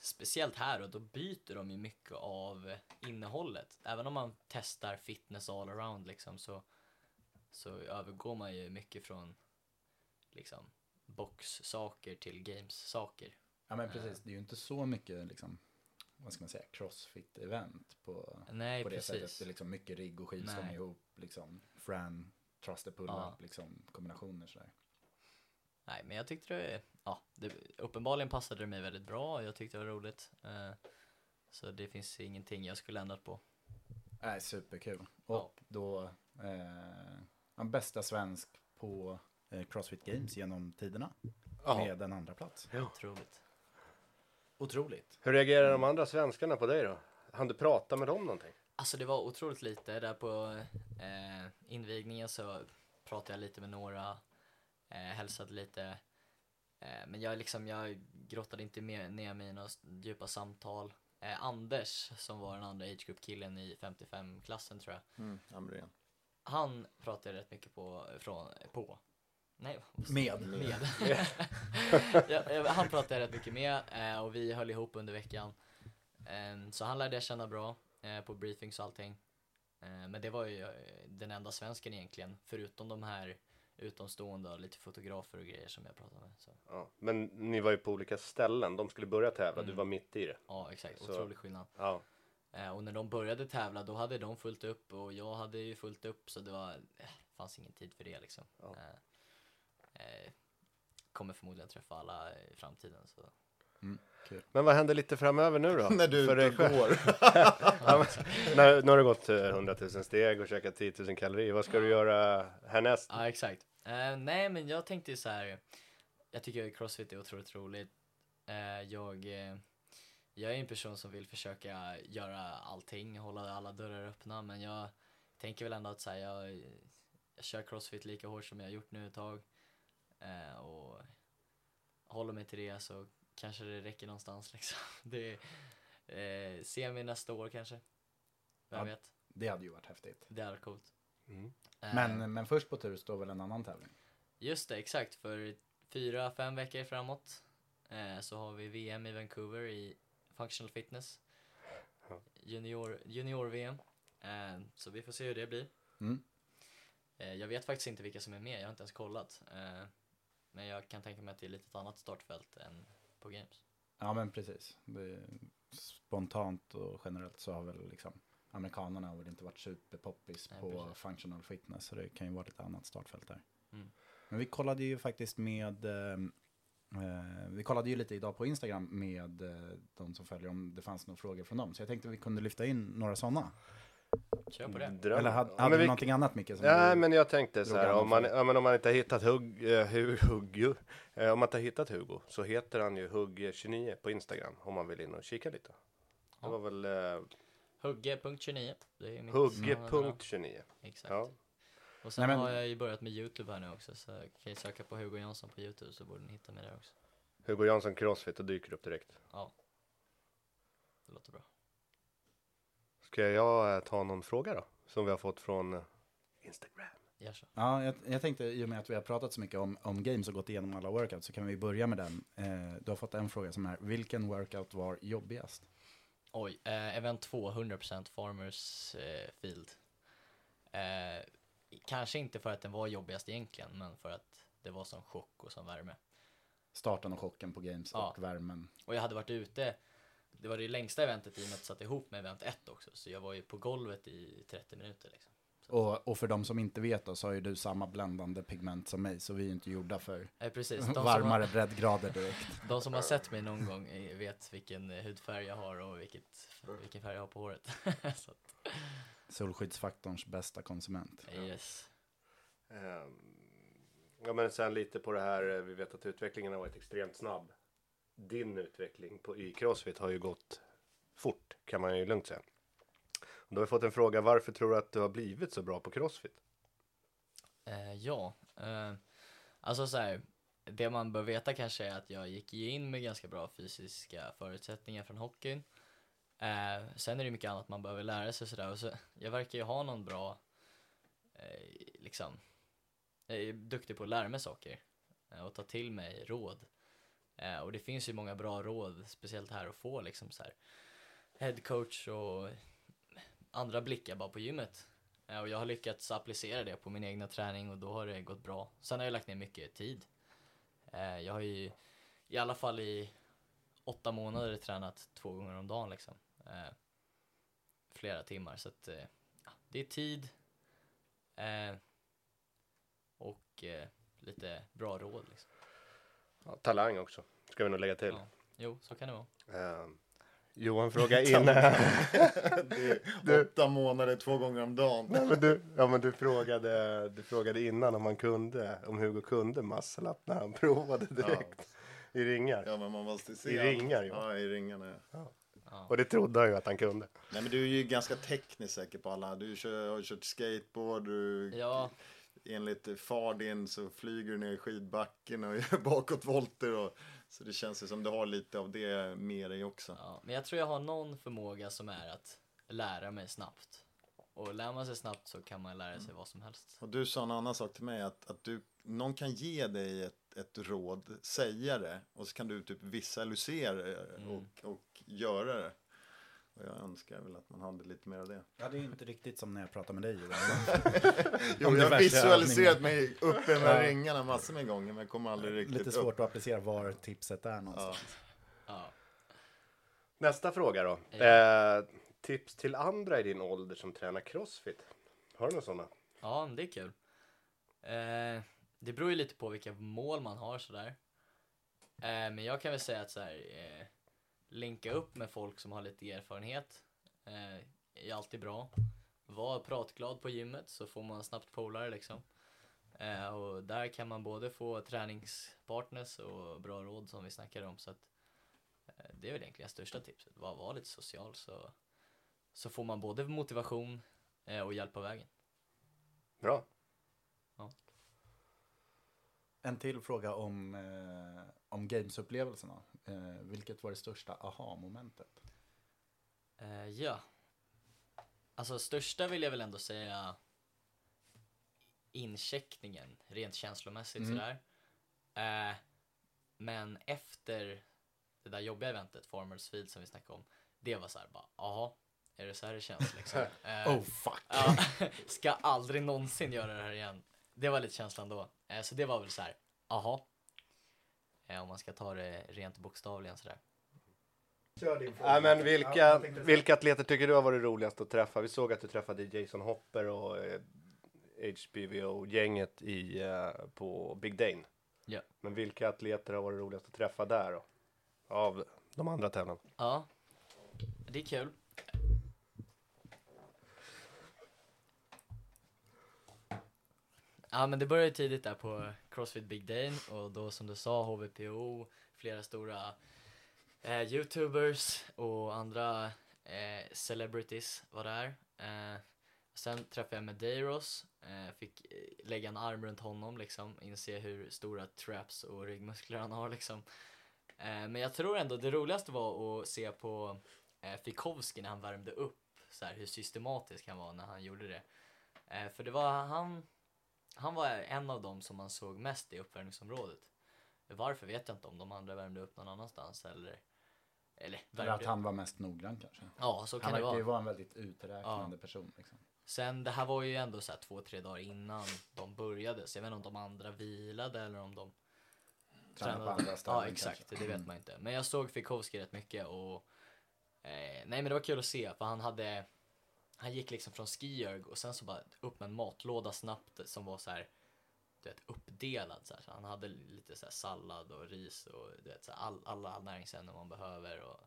speciellt här och då byter de ju mycket av innehållet. Även om man testar fitness all around liksom så, så övergår man ju mycket från liksom box-saker till games-saker. Ja, men precis. Det är ju inte så mycket, liksom, vad ska man säga, crossfit-event på, Nej, på det precis. sättet. Det är liksom mycket rigg och skivstång ihop, liksom, fran, thruster pull-up, Ja. liksom kombinationer sådär. Nej, men jag tyckte det, ja, det, uppenbarligen passade det mig väldigt bra och jag tyckte det var roligt. Eh, så det finns ingenting jag skulle ändrat på. Nej, superkul. Ja. Och då, eh, bästa svensk på eh, Crossfit Games genom tiderna. Ja. Med en andra plats. Otroligt. Otroligt. Hur reagerar de andra svenskarna på dig då? Han du prata med dem någonting? Alltså det var otroligt lite. Där på eh, invigningen så pratade jag lite med några, eh, hälsade lite. Eh, men jag, liksom, jag grottade inte mer, ner mig i några djupa samtal. Eh, Anders, som var den andra age group killen i 55-klassen tror jag. Mm, Amrén. Han pratade jag rätt mycket på, från, på. Nej, jag? Med. med. ja, ja, han pratade jag rätt mycket med eh, och vi höll ihop under veckan. Eh, så han lärde jag känna bra eh, på briefings och allting. Eh, men det var ju eh, den enda svensken egentligen, förutom de här utomstående och lite fotografer och grejer som jag pratade med. Så, Ja. Men ni var ju på olika ställen. De skulle börja tävla, du Mm. var mitt i det. ja, exakt. Så- Otrolig skillnad. Ja. Eh, och när de började tävla, då hade de fullt upp och jag hade ju fullt upp så det var, eh, fanns ingen tid för det liksom. Ja. Eh, eh, kommer förmodligen träffa alla i framtiden så. Men vad händer lite framöver nu då? När du För dig går. Ja, när, nu har du gått eh, 100 000 steg och käkat 10 000 kalorier. Vad ska du göra härnäst? Ja, exakt. Eh, nej, men jag tänkte så här. Jag tycker crossfit är otroligt roligt. Eh, jag, eh, jag är en person som vill försöka göra allting, hålla alla dörrar öppna, men jag tänker väl ändå att så här, jag, jag kör crossfit lika hårt som jag har gjort nu ett tag. Eh, och håller mig till det så kanske det räcker någonstans liksom. Det, eh, ser vi nästa år kanske. Vem Ja. vet? Det hade ju varit häftigt. Det är coolt. Mm. Eh, Men, men först på tur står väl en annan tävling. Just det, exakt. För fyra, fem veckor framåt eh, så har vi VM i Vancouver i Functional Fitness. Ja. Junior, junior-VM. Eh, så vi får se hur det blir. Mm. Eh, jag vet faktiskt inte vilka som är med, jag har inte ens kollat. Men jag kan tänka mig att det är lite ett annat startfält än på Games. Ja, men precis. Spontant och generellt så har väl liksom amerikanerna har väl inte varit superpoppis Nej, på precis. functional fitness. Så det kan ju vara ett annat startfält där. Mm. Men vi kollade ju faktiskt med eh, eh, vi kollade ju lite idag på Instagram med eh, de som följer om det fanns några frågor från dem. Så jag tänkte vi kunde lyfta in några sådana. Kör på det. Dröm. Eller hade, Ja, hade du vi- någonting annat Micke? Nej, du- men jag tänkte så här, om man, ja, men om man inte har hittat Hugg, eh, Hu- Hugg, eh, om man inte har hittat Hugo så heter han ju Hugg29 på Instagram om man vill in och kika lite. Det Ja. var väl eh, Hugge.29. Det är mitt namn. Hugge.29. Exakt. Ja. Och sen Nej, men- har jag ju börjat med YouTube här nu också. Så kan jag söka på Hugo Jansson på YouTube så borde ni hitta mig där också. Hugo Jansson Crossfit och dyker upp direkt. Ja. Det låter bra. Ska jag eh, ta någon fråga då? Som vi har fått från eh, Instagram. Så. Ja, jag, jag tänkte i och med att vi har pratat så mycket om, om games och gått igenom alla workouts så kan vi börja med den. Eh, du har fått en fråga som är, vilken workout var jobbigast? Oj, eh, event 2, 100% Farmers eh, Field. Eh, kanske inte för att den var jobbigast egentligen, men för att det var som chock och som värme. Starten och chocken på games Ja. och värmen. Och jag hade varit ute, det var det längsta eventet i och med att jag satte ihop med event 1 också, så jag var ju på golvet i 30 minuter liksom. Och, och för de som inte vet då, så har ju du samma bländande pigment som mig, så vi är ju inte gjorda för Eh, precis. De som, varmare har, breddgrader direkt. de som har sett mig någon gång eh, vet vilken eh, hudfärg jag har och vilket, vilken färg jag har på håret. så att, Solskyddsfaktorns bästa konsument. yes. Ehm, Ja men sen lite på det här, eh, vi vet att utvecklingen har varit extremt snabb. Din utveckling på, i Crossfit har ju gått fort kan man ju lugnt säga. Och då har vi fått en fråga, varför tror du att du har blivit så bra på Crossfit? Eh, ja, eh, alltså så här, det man bör veta kanske är att jag gick ju in med ganska bra fysiska förutsättningar från hockeyn. Eh, sen är det mycket annat man behöver lära sig sådär och så, jag verkar ju ha någon bra, eh, liksom, jag är duktig på att lära mig saker eh, och ta till mig råd. Eh, och det finns ju många bra råd, speciellt här att få liksom så här headcoach och andra blickar bara på gymmet. Eh, Och jag har lyckats applicera det på min egna träning och då har det gått bra. Sen har jag lagt ner mycket tid. Eh, Jag har ju i alla fall i åtta månader tränat två gånger om dagen liksom. Eh, Flera timmar så att eh, ja, det är tid. eh, Och eh, lite bra råd liksom. Ja, talang också, ska vi nog lägga till. Ja. Jo, så kan det vara. Ehm, Johan frågar in... är åtta månader, två gånger om dagen. Nej, men du, ja, men du, frågade, du frågade innan om han kunde, om Hugo kunde masslapp när han provade direkt i ringar. Ja, men man måste se. I allt. ringar, ja. Ja, i ringarna. Ja. Och det trodde han ju att han kunde. Nej, men du är ju ganska tekniskt säker på alla. Du kör, har kört skateboard, du... Ja, Enligt far din så flyger du ner i skidbacken och gör bakåtvolter. Och, så det känns ju som du har lite av det med dig också. ja, men jag tror jag har någon förmåga som är att lära mig snabbt. Och lär man sig snabbt så kan man lära sig vad som helst. Och du sa en annan sak till mig, att, att du, någon kan ge dig ett, ett råd, säga det, och så kan du typ visualisera det och, och göra det. Och jag önskar väl att man hade lite mer av det. Ja, det är inte riktigt som när jag pratar med dig. Jo, jag har visualiserat övningar. mig uppe här ringarna massor med gånger, men jag kommer aldrig riktigt Lite upp. svårt att applicera var tipset är någonstans. Ja. Nästa fråga då. Ja. Eh, tips till andra i din ålder som tränar crossfit. Har du några sådana? Ja, det är kul. Eh, det beror ju lite på vilka mål man har sådär. Eh, men jag kan väl säga att så här, eh, linka upp med folk som har lite erfarenhet eh, är alltid bra. Var pratglad på gymmet så får man snabbt polare liksom. Eh, och där kan man både få träningspartners och bra råd som vi snackade om. Så att, eh, det är väl egentligen största tipset. Var, var lite social så, så får man både motivation eh, och hjälp på vägen. Bra. En till fråga om, eh, om gamesupplevelserna. Eh, vilket var det största aha-momentet? Eh, ja. Alltså största vill jag väl ändå säga incheckningen rent känslomässigt Mm. sådär. Eh, men efter det där jobbiga eventet, Farmers Field som vi snackade om, det var så här bara, jaha, är det så här det känns liksom? Eh, Oh fuck! ja, ska aldrig någonsin göra det här igen. Det var lite känslan då. Eh, så det var väl så här, jaha. Eh, om man ska ta det rent bokstavligen sådär. Nej, men vilka, vilka atleter tycker du har varit roligast att träffa? Vi såg att du träffade Jason Hopper och eh, HBVO-gänget i, eh, på Big Dane. Ja. Men vilka atleter har varit roligast att träffa där då? Av de andra tävlarna? Ja, det är kul. Ja men det började tidigt där på Crossfit Big Dane och då som du sa HVPO, flera stora eh, Youtubers och andra eh, celebrities var där. Eh, sen träffade jag Medeiros, eh, fick eh, lägga en arm runt honom liksom, inse hur stora traps och ryggmuskler han har liksom. Eh, men jag tror ändå det roligaste var att se på eh, Fikowski när han värmde upp, så här, hur systematisk han var när han gjorde det. Eh, för det var han, han var en av dem som man såg mest i uppvärmningsområdet. Varför vet jag inte om de andra värmde upp någon annanstans eller eller Eller att han var mest noggrann kanske. Ja, så kan Han det verkar ju vara. vara en väldigt uträknande person. Liksom. Sen det här var ju ändå så här två, tre dagar innan de började. Så jag vet inte om de andra vilade eller om de Tränar på andra ställen Ja, exakt. kanske. Det vet Mm. man inte. Men jag såg Fikowski rätt mycket och eh, nej men det var kul att se för han hade han gick liksom från skijörg och sen så bara upp med en matlåda snabbt som var så här, du vet, uppdelad så, här. så han hade lite så här sallad och ris och du vet, så här, all, alla näringsämnen man behöver och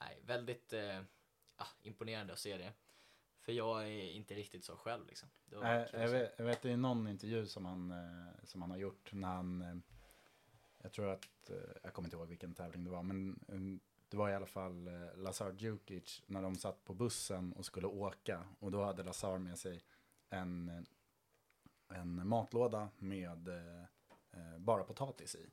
nej, väldigt eh, ah, imponerande att se det. För jag är inte riktigt så själv liksom. Kul jag, vet, jag vet det är någon intervju som han, eh, som han har gjort när han, eh, jag tror att, eh, jag kommer inte ihåg vilken tävling det var, men eh, det var i alla fall eh, Lazar Djukic när de satt på bussen och skulle åka och då hade Lazar med sig en, en matlåda med eh, eh, bara potatis i.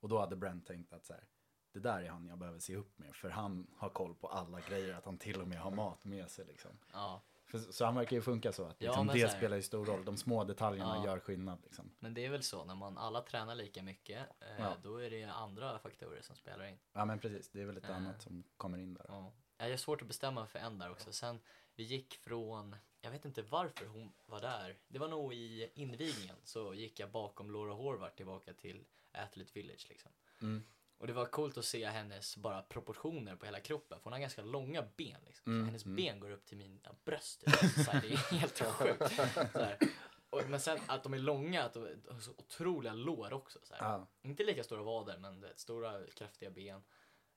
Och då hade Brent tänkt att så här, det där är han jag behöver se upp med, för han har koll på alla grejer, att han till och med har mat med sig liksom. Ja, för, så han verkar ju funka så att Ja, liksom, det spelar ju stor roll. De små detaljerna Ja. gör skillnad. Liksom. men det är väl så när man alla tränar lika mycket, eh, Ja. då är det andra faktorer som spelar in. Ja men precis, det är väl lite Eh. annat som kommer in där. Ja. Jag har svårt att bestämma för en där också. Sen vi gick från, jag vet inte varför hon var där. Det var nog i invigningen så gick jag bakom Laura Horvath tillbaka till Athlete Village liksom. Mm. Och det var coolt att se hennes bara proportioner på hela kroppen. För hon har ganska långa ben liksom. Mm, Så hennes mm. ben går upp till mina bröst. Liksom. Så här, det är helt sjukt. Så här. Och, men sen att de är långa, att de har så otroliga lår också. Så här. Ja. Inte lika stora vader, men du vet, stora kraftiga ben.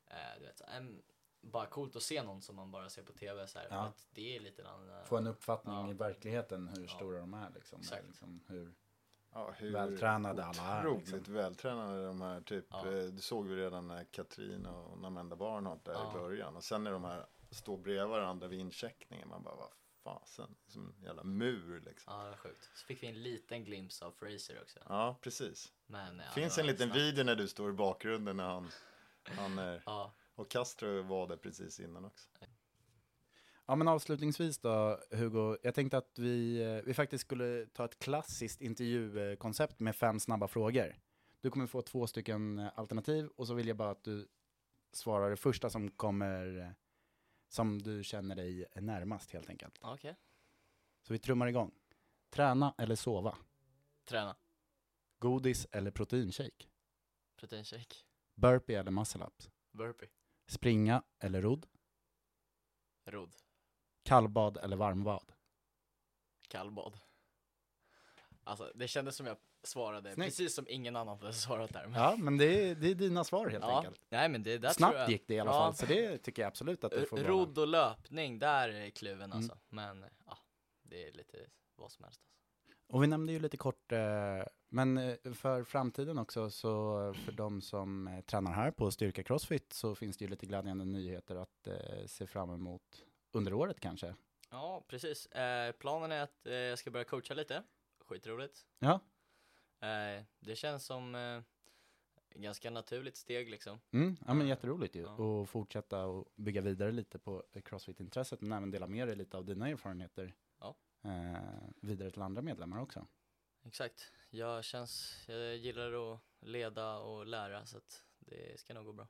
Eh, du vet, så, em, bara coolt att se någon som man bara ser på tv så här. Ja. Att det är lite en Få en uppfattning Ja. i verkligheten hur Ja. stora de är. Liksom. Exakt. Liksom, hur... Ja, hur Vältränade alla är, Otroligt liksom. vältränade de här. Typ, Ja. eh, det såg vi redan när Katrin och Namenda Barnhart där Ja. i början. Och sen när de här står bredvid varandra vid incheckningen. Man bara, vad fasen. Som en jävla mur liksom. Ja, det var sjukt. Så fick vi en liten glimt av Fraser också. Ja, precis. Men, ja, Finns en liten snabbt. video när du står i bakgrunden när han, han är, Ja, och Castro var där precis innan också. Ja men avslutningsvis då Hugo, jag tänkte att vi, eh, vi faktiskt skulle ta ett klassiskt intervjukoncept med fem snabba frågor. Du kommer få två stycken eh, alternativ och så vill jag bara att du svarar det första som kommer, eh, som du känner dig närmast helt enkelt. okej. Så vi trummar igång. Träna eller sova? Träna. Godis eller proteinshake? Proteinshake. Burpee eller muscle ups? Burpee. Springa eller rodd? Rodd. Kallbad eller varmbad? Kallbad. Alltså, det kändes som jag svarade Snyggt. precis som ingen annan hade svarat där. Men, Ja, men det är, det är dina svar helt ja. enkelt. Nej, men det där Snabbt jag... gick det i alla Ja. fall, så det tycker jag absolut att du får vara. Rodd och löpning, där är kluven Mm. alltså. Men ja, det är lite vad som helst. Alltså. Och vi nämnde ju lite kort, eh, men eh, för framtiden också, så för de som eh, tränar här på Styrka Crossfit så finns det ju lite glädjande nyheter att se fram emot under året kanske. Ja, precis. Eh, planen är att eh, jag ska börja coacha lite. Skitroligt. Ja, Eh, det känns som eh, ganska naturligt steg liksom. mm, ja men jätteroligt ju. Ja. Och fortsätta och bygga vidare lite på eh, Crossfit-intresset, men även dela med dig lite av dina erfarenheter Ja. eh, vidare till andra medlemmar också. Exakt. Jag känns, jag gillar att leda och lära så att det ska nog gå bra.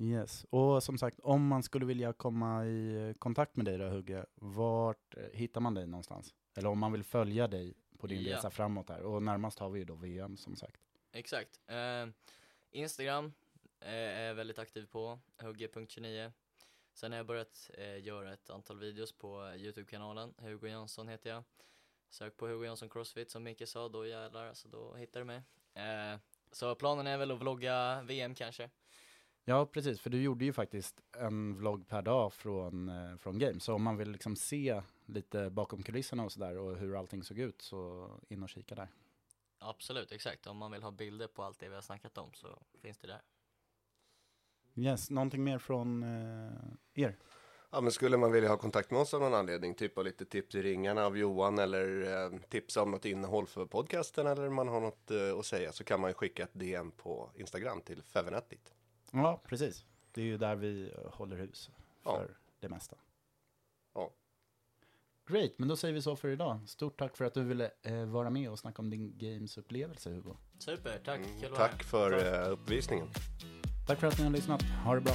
Yes, och som sagt, om man skulle vilja komma i kontakt med dig då Hugge, vart eh, hittar man dig någonstans? Eller om man vill följa dig på din Ja. resa framåt här, och närmast har vi ju då VM som sagt. Exakt. Eh, Instagram eh, är jag väldigt aktiv på, hugge.29. Sen har jag börjat eh, göra ett antal videos på Youtube-kanalen, Hugo Jönsson heter jag. Sök på Hugo Jönsson Crossfit som Micke sa, då jävlar, så då hittar du mig. Eh, så planen är väl att vlogga VM kanske. Ja, precis, för du gjorde ju faktiskt en vlogg per dag från, eh, från Games, så om man vill liksom se lite bakom kulisserna och sådär och hur allting såg ut, så in och kika där. Absolut, exakt. Om man vill ha bilder på allt det vi har snackat om så finns det där. Yes, någonting mer från eh, er? Ja, men skulle man vilja ha kontakt med oss av någon anledning, typ av lite tips i ringarna av Johan eller eh, tips om något innehåll för podcasten eller man har något eh, att säga så kan man ju skicka ett DM på Instagram till Fevenettit. Ja, precis. Det är ju där vi eh, håller hus Ja. för det mesta. Ja. Great, men då säger vi så för idag. Stort tack för att du ville eh, vara med och snacka om din games-upplevelse, Hugo. Super, tack. Mm, tack för eh, uppvisningen. Tack för att ni har lyssnat. Ha det bra.